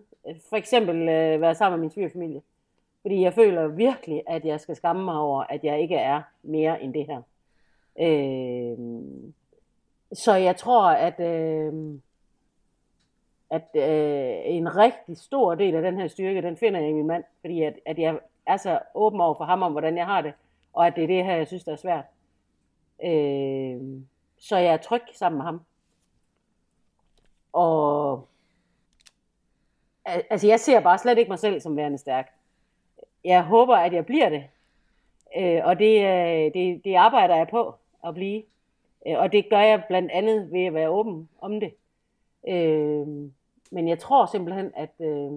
For eksempel øh, være sammen med min svigerfamilie. Fordi jeg føler virkelig, at jeg skal skamme mig over, at jeg ikke er mere end det her. Øh, så jeg tror, at, øh, at øh, en rigtig stor del af den her styrke, den finder jeg i min mand. Fordi at, at jeg er så åben over for ham om, hvordan jeg har det. Og at det er det her, jeg synes, der er svært. Øh, så jeg er tryg sammen med ham. Og altså jeg ser bare slet ikke mig selv som værende stærk. Jeg håber, at jeg bliver det. Øh, og det, øh, det, det arbejder jeg på at blive. Øh, og det gør jeg blandt andet ved at være åben om det. Øh, men jeg tror simpelthen, at, øh,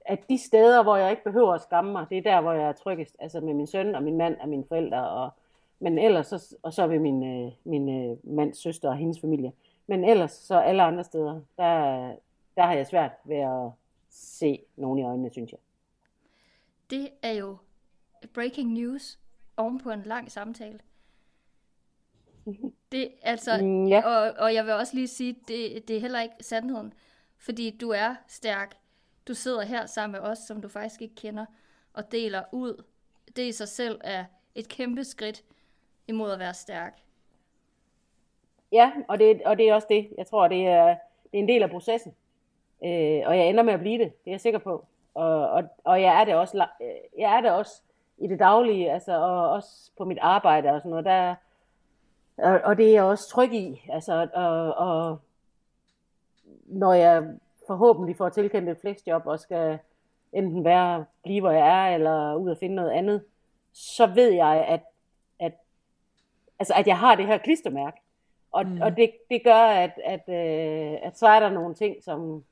at de steder, hvor jeg ikke behøver at skamme mig, det er der, hvor jeg er tryggest. Altså med min søn og min mand og mine forældre. Og, men ellers, så, og så ved min, øh, min øh, mands søster og hendes familie. Men ellers, så alle andre steder, der, der har jeg svært ved at se nogen i øjnene, synes jeg. Det er jo breaking news oven på en lang samtale. [LAUGHS] Det, altså, mm, ja. og, og jeg vil også lige sige, det, det er heller ikke sandheden, fordi du er stærk. Du sidder her sammen med os, som du faktisk ikke kender, og deler ud. Det i sig selv er et kæmpe skridt imod at være stærk. Ja, og det, og det er også det. Jeg tror, det er, det er en del af processen. Øh, og jeg ender med at blive det, det er jeg sikker på. Og, og, og jeg er det også, jeg er det også i det daglige, altså, og også på mit arbejde og sådan noget. Der, og, og det er jeg også tryg i. Altså, og, og når jeg forhåbentlig får tilkendt et flexjob og skal enten være, blive hvor jeg er, eller ud og finde noget andet, så ved jeg, at, at, altså, at jeg har det her klistermærke. Og, mm. og det, det gør, at, at, øh, at så er der nogle ting, som,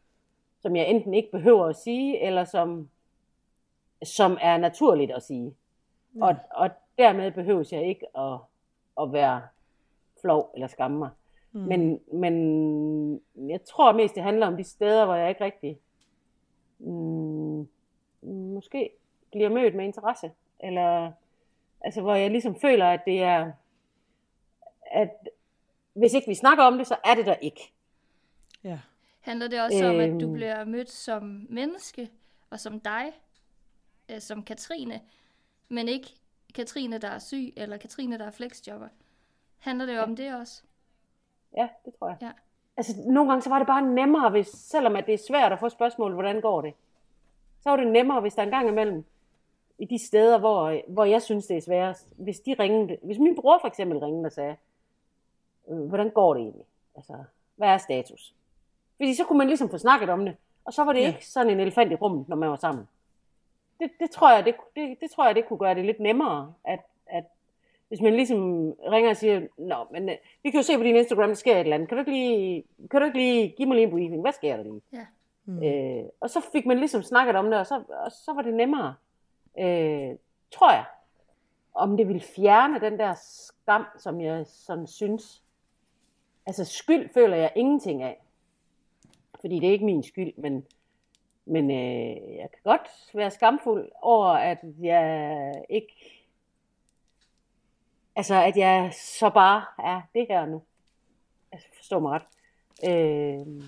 som jeg enten ikke behøver at sige, eller som, som er naturligt at sige. Mm. Og, og dermed behøver jeg ikke at, at være flov eller skamme mig. Mm. Men, men jeg tror mest, det handler om de steder, hvor jeg ikke rigtig mm, måske bliver mødt med interesse. Eller altså, hvor jeg ligesom føler, at det er, at hvis ikke vi snakker om det, så er det der ikke. Ja. Handler det også øhm, om, at du øhm. bliver mødt som menneske, og som dig, øh, som Katrine, men ikke Katrine, der er syg, eller Katrine, der er flexjobber? Handler det ja. om det også? Ja, det tror jeg. Ja. Altså, nogle gange så var det bare nemmere, hvis, selvom at det er svært at få spørgsmål, hvordan går det? Så var det nemmere, hvis der en gang imellem, i de steder, hvor, hvor jeg synes, det er sværest, hvis de ringede, hvis min bror for eksempel ringede og sagde, øh, hvordan går det egentlig? Altså, hvad er status? Fordi så kunne man ligesom få snakket om det, og så var det ja. ikke sådan en elefant i rummet, når man var sammen. Det, det, tror jeg, det, det, det tror jeg, det kunne gøre det lidt nemmere, at, at hvis man ligesom ringer og siger, Nå, men øh, vi kan jo se på din Instagram, der sker et eller andet. Kan du ikke lige, kan du ikke lige give mig lige en briefing? Hvad sker der lige? Ja. Mm. Øh, og så fik man ligesom snakket om det, og så, og så var det nemmere. Øh, tror jeg. Om det ville fjerne den der skam, som jeg sådan synes. Altså skyld føler jeg ingenting af. Fordi det er ikke min skyld, men, men øh, jeg kan godt være skamfuld over, at jeg ikke Altså, at jeg så bare er det her nu. Altså, forstår mig ret. Øh,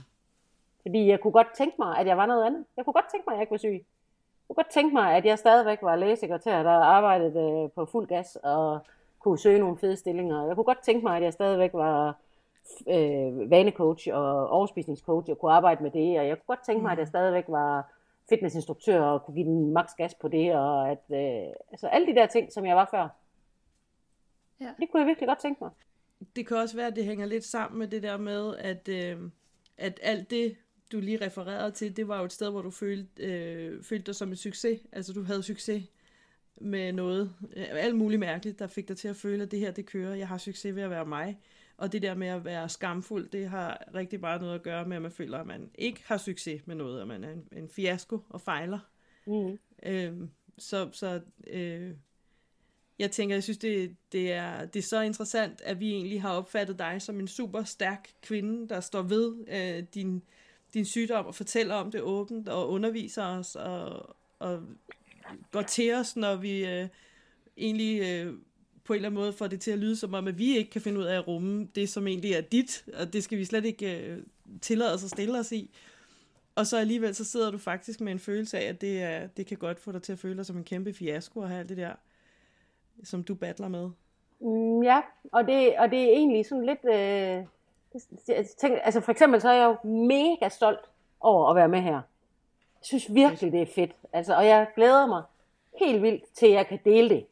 fordi jeg kunne godt tænke mig, at jeg var noget andet. Jeg kunne godt tænke mig, at jeg ikke var syg. Jeg kunne godt tænke mig, at jeg stadigvæk var lægesekretær, der arbejdede øh, på fuld gas og kunne søge nogle fede stillinger. Jeg kunne godt tænke mig, at jeg stadigvæk var øh, vanecoach og overspisningscoach og kunne arbejde med det. Og jeg kunne godt tænke mig, at jeg mm. stadigvæk var fitnessinstruktør og kunne give den maks gas på det. Og at, øh, altså alle de der ting, som jeg var før. Ja. Det kunne jeg virkelig godt tænke mig. Det kan også være, at det hænger lidt sammen med det der med, at, øh, at alt det, du lige refererede til, det var jo et sted, hvor du følte, øh, følte dig som en succes. Altså du havde succes med noget, øh, alt muligt mærkeligt, der fik dig til at føle, at det her, det kører. Jeg har succes ved at være mig. Og det der med at være skamfuld, det har rigtig meget noget at gøre med, at man føler, at man ikke har succes med noget, at man er en, en fiasko og fejler. Mm. Øh, så så øh, jeg tænker, jeg synes, det, det, er, det er så interessant, at vi egentlig har opfattet dig som en super stærk kvinde, der står ved øh, din, din sygdom og fortæller om det åbent og underviser os og, og går til os, når vi øh, egentlig øh, på en eller anden måde får det til at lyde som om, at vi ikke kan finde ud af at rumme det, som egentlig er dit, og det skal vi slet ikke øh, tillade os at stille os i. Og så alligevel, så sidder du faktisk med en følelse af, at det, er, det kan godt få dig til at føle dig som en kæmpe fiasko og have alt det der, som du battler med. Mm, ja, og det, og det er egentlig sådan lidt... Øh, jeg tænker, altså for eksempel så er jeg jo mega stolt over at være med her. Jeg synes virkelig, det er fedt. Altså, og jeg glæder mig helt vildt til, at jeg kan dele det.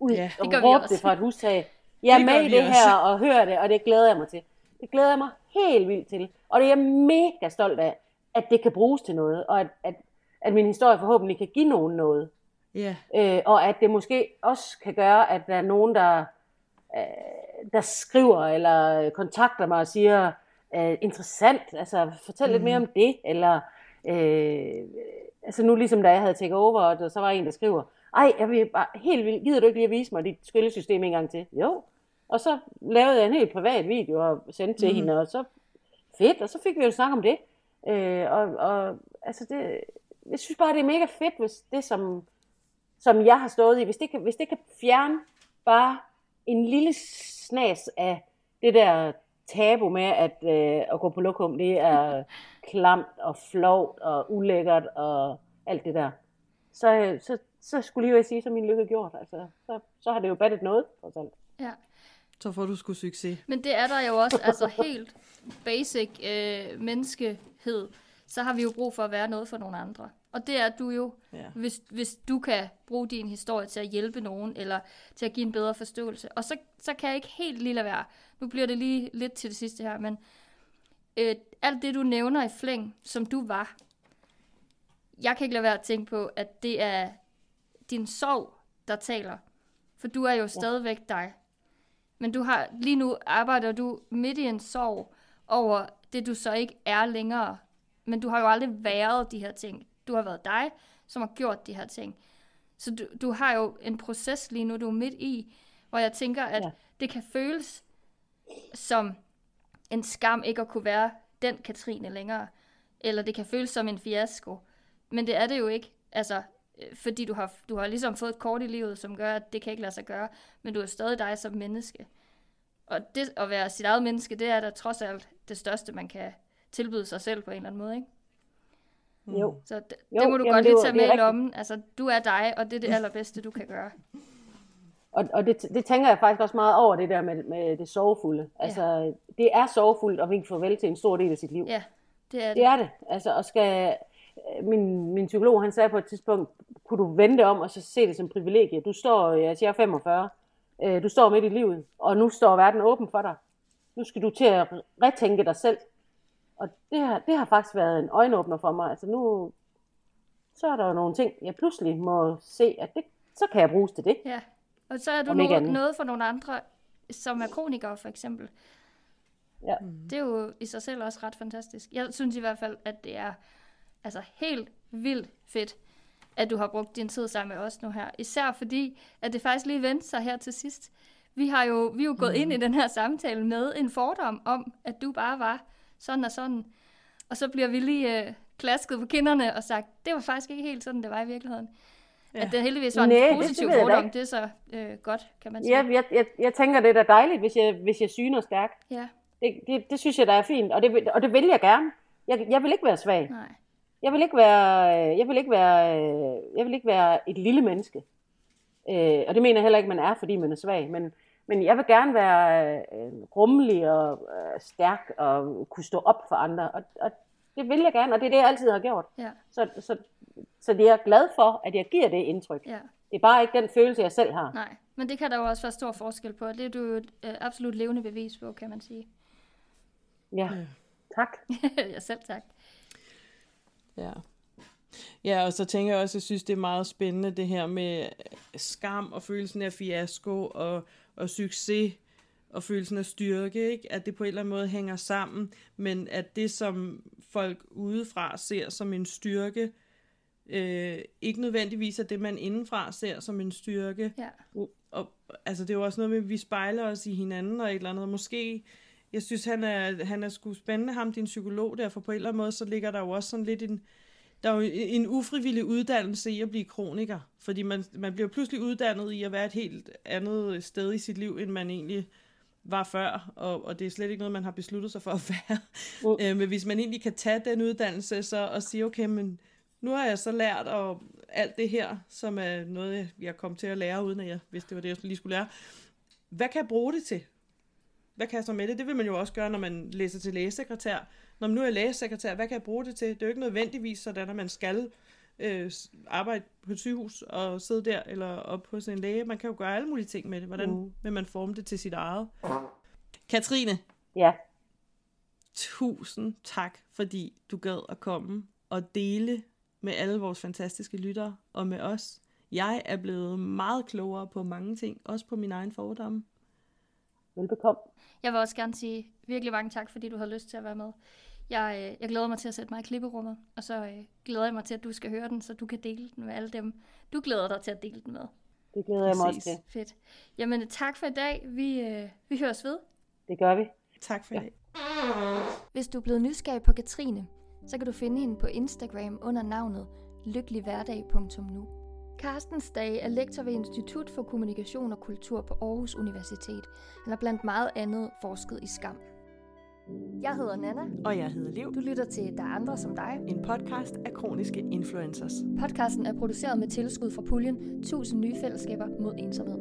Ud Ja, og det råbe også. det fra et hustag. Jeg er Det med i det også. her og hører det, og det glæder jeg mig til. Det glæder jeg mig helt vildt til. Og det er jeg mega stolt af, at det kan bruges til noget, og at, at, at min historie forhåbentlig kan give nogen noget. Ja, Øh, og at det måske også kan gøre, at der er nogen, der, øh, der skriver eller kontakter mig og siger, øh, interessant, altså fortæl mm. lidt mere om det, eller øh, altså nu ligesom da jeg havde taget over, og der, så var en, der skriver, ej, jeg vil bare helt vildt, gider du ikke lige at vise mig dit skyllesystem en gang til? Jo. Og så lavede jeg en helt privat video og sendte til mm. hende, og så fedt, og så fik vi jo snak om det. Øh, og, og altså det, jeg synes bare, det er mega fedt, hvis det, som, som jeg har stået i, hvis det kan, hvis det kan fjerne bare en lille snas af det der tabu med, at, øh, at gå på lokum, det er klamt og flovt og ulækkert og alt det der. Så, øh, så, så skulle jeg lige sige, så min lykke gjort. Altså, så, så har det jo battet noget, trods alt. Ja. så får du sgu succes. Men det er der jo også, altså helt basic øh, menneskehed, så har vi jo brug for at være noget for nogle andre. Og det er du jo, Ja. hvis, hvis du kan bruge din historie til at hjælpe nogen, eller til at give en bedre forståelse. Og så, så kan jeg ikke helt lige lade være. Nu bliver det lige lidt til det sidste her, men øh, alt det, du nævner i flæng, som du var, jeg kan ikke lade være at tænke på, at det er din sorg, der taler. For du er jo stadigvæk dig. Men du har lige nu arbejder du midt i en sorg over det, du så ikke er længere. Men du har jo aldrig været de her ting. Du har været dig, som har gjort de her ting. Så du, du har jo en proces lige nu, du er midt i, hvor jeg tænker, at Ja. det kan føles som en skam ikke at kunne være den Katrine længere. Eller det kan føles som en fiasko. Men det er det jo ikke. Altså, fordi du har, du har ligesom fået et kort i livet, som gør, at det kan ikke lade sig gøre. Men du er stadig dig som menneske. Og det at være sit eget menneske, det er da trods alt det største, man kan tilbyde sig selv på en eller anden måde, ikke? Jo. Så det, Jo, det må du jamen, godt lige tage med i lommen. Altså, du er dig, og det er det allerbedste, du kan gøre. [LAUGHS] Og, og det, det tænker jeg faktisk også meget over, det der med, med det sorgfulde. Altså, det er sorgfuldt at vinke farvel til en stor del af sit liv. Ja, det er det. Det er det. Altså, og skal, min, min psykolog, han sagde på et tidspunkt, kunne du vente om og så se det som privilegie. Du står, jeg siger 45, øh, du står midt i livet, og nu står verden åben for dig. Nu skal du til at retænke dig selv. Og det har, det har faktisk været en øjenåbner for mig. Altså nu, så er der jo nogle ting, jeg pludselig må se, at det, så kan jeg bruges til det. Ja, og så er du noget, noget for nogle andre, som er kronikere for eksempel. Ja. Det er jo i sig selv også ret fantastisk. Jeg synes i hvert fald, at det er altså helt vildt fedt, at du har brugt din tid sammen med os nu her. Især fordi, at det faktisk lige vendte sig her til sidst. Vi har jo, vi er jo gået ind i den her samtale med en fordom om, at du bare var sådan og sådan. Og så bliver vi lige øh, klasket på kinderne og sagt, det var faktisk ikke helt sådan, det var i virkeligheden. Ja. At det heldigvis var en Næ, det- det positiv da fordom, det er så øh, godt, kan man sige. Ja, jeg, jeg, jeg tænker, det er da dejligt, hvis jeg, hvis jeg syner stærk. ja. Det, det, det synes jeg, der er fint, og det, og det vil jeg gerne. Jeg, jeg vil ikke være svag. Nej. Jeg vil ikke være, øh, jeg vil ikke være, øh, jeg vil ikke være et lille menneske. Øh, og det mener jeg heller ikke, man er, fordi man er svag. Men, men jeg vil gerne være øh, rummelig og øh, stærk og kunne stå op for andre. Og, og det vil jeg gerne, og det er det, jeg altid har gjort. Ja, Så, så, så det er jeg glad for, at jeg giver det indtryk. ja. Det er bare ikke den følelse, jeg selv har. Nej, men det kan der jo også være stor forskel på, og det er du jo et øh, absolut levende bevis på, kan man sige. Ja, tak. [LAUGHS] ja, selv tak. Ja. Ja, og så tænker jeg også, at jeg synes, det er meget spændende, det her med skam og følelsen af fiasko og, og succes og følelsen af styrke, ikke? at det på en eller anden måde hænger sammen, men at det, som folk udefra ser som en styrke, øh, ikke nødvendigvis er det, man indenfra ser som en styrke. Ja, Og, altså, det er jo også noget med, at vi spejler os i hinanden og et eller andet. Måske, jeg synes, han er, han er sgu spændende, ham din psykolog der, for på en eller anden måde, så ligger der jo også sådan lidt en, der er jo en ufrivillig uddannelse i at blive kroniker, fordi man, man bliver pludselig uddannet i at være et helt andet sted i sit liv, end man egentlig var før, og, og det er slet ikke noget, man har besluttet sig for at [LAUGHS] være. Mm. Øh, men hvis man egentlig kan tage den uddannelse så, og sige, okay, men nu har jeg så lært og alt det her, som er noget, jeg kom til at lære, uden at jeg vidste, det var det, jeg lige skulle lære. Hvad kan jeg bruge det til? Hvad kan jeg så med det? Det vil man jo også gøre, når man læser til lægesekretær. Når man nu er lægesekretær, hvad kan jeg bruge det til? Det er jo ikke nødvendigvis sådan, at man skal øh, arbejde på et sygehus og sidde der, eller op hos en læge. Man kan jo gøre alle mulige ting med det. Hvordan mm. vil man forme det til sit eget? Katrine. Ja. Tusind tak, fordi du gad at komme og dele med alle vores fantastiske lyttere og med os. Jeg er blevet meget klogere på mange ting, også på min egen fordomme. Velbekomme. Jeg vil også gerne sige virkelig mange tak, fordi du havde lyst til at være med. Jeg, øh, jeg glæder mig til at sætte mig i klipperummet, og så øh, glæder jeg mig til, at du skal høre den, så du kan dele den med alle dem, du glæder dig til at dele den med. Det glæder jeg mig også til. Fedt. Jamen tak for i dag. Vi, øh, vi høres ved. Det gør vi. Tak for i dag. Hvis du er blevet nysgerrig på Katrine, så kan du finde hende på Instagram under navnet lykkelighverdag.nu. Carsten Stage er lektor ved Institut for Kommunikation og Kultur på Aarhus Universitet. Han har blandt meget andet forsket i skam. Jeg hedder Nana. Og jeg hedder Liv. Du lytter til Der er andre som dig. En podcast af kroniske influencers. Podcasten er produceret med tilskud fra puljen 1000 nye fællesskaber mod ensomhed.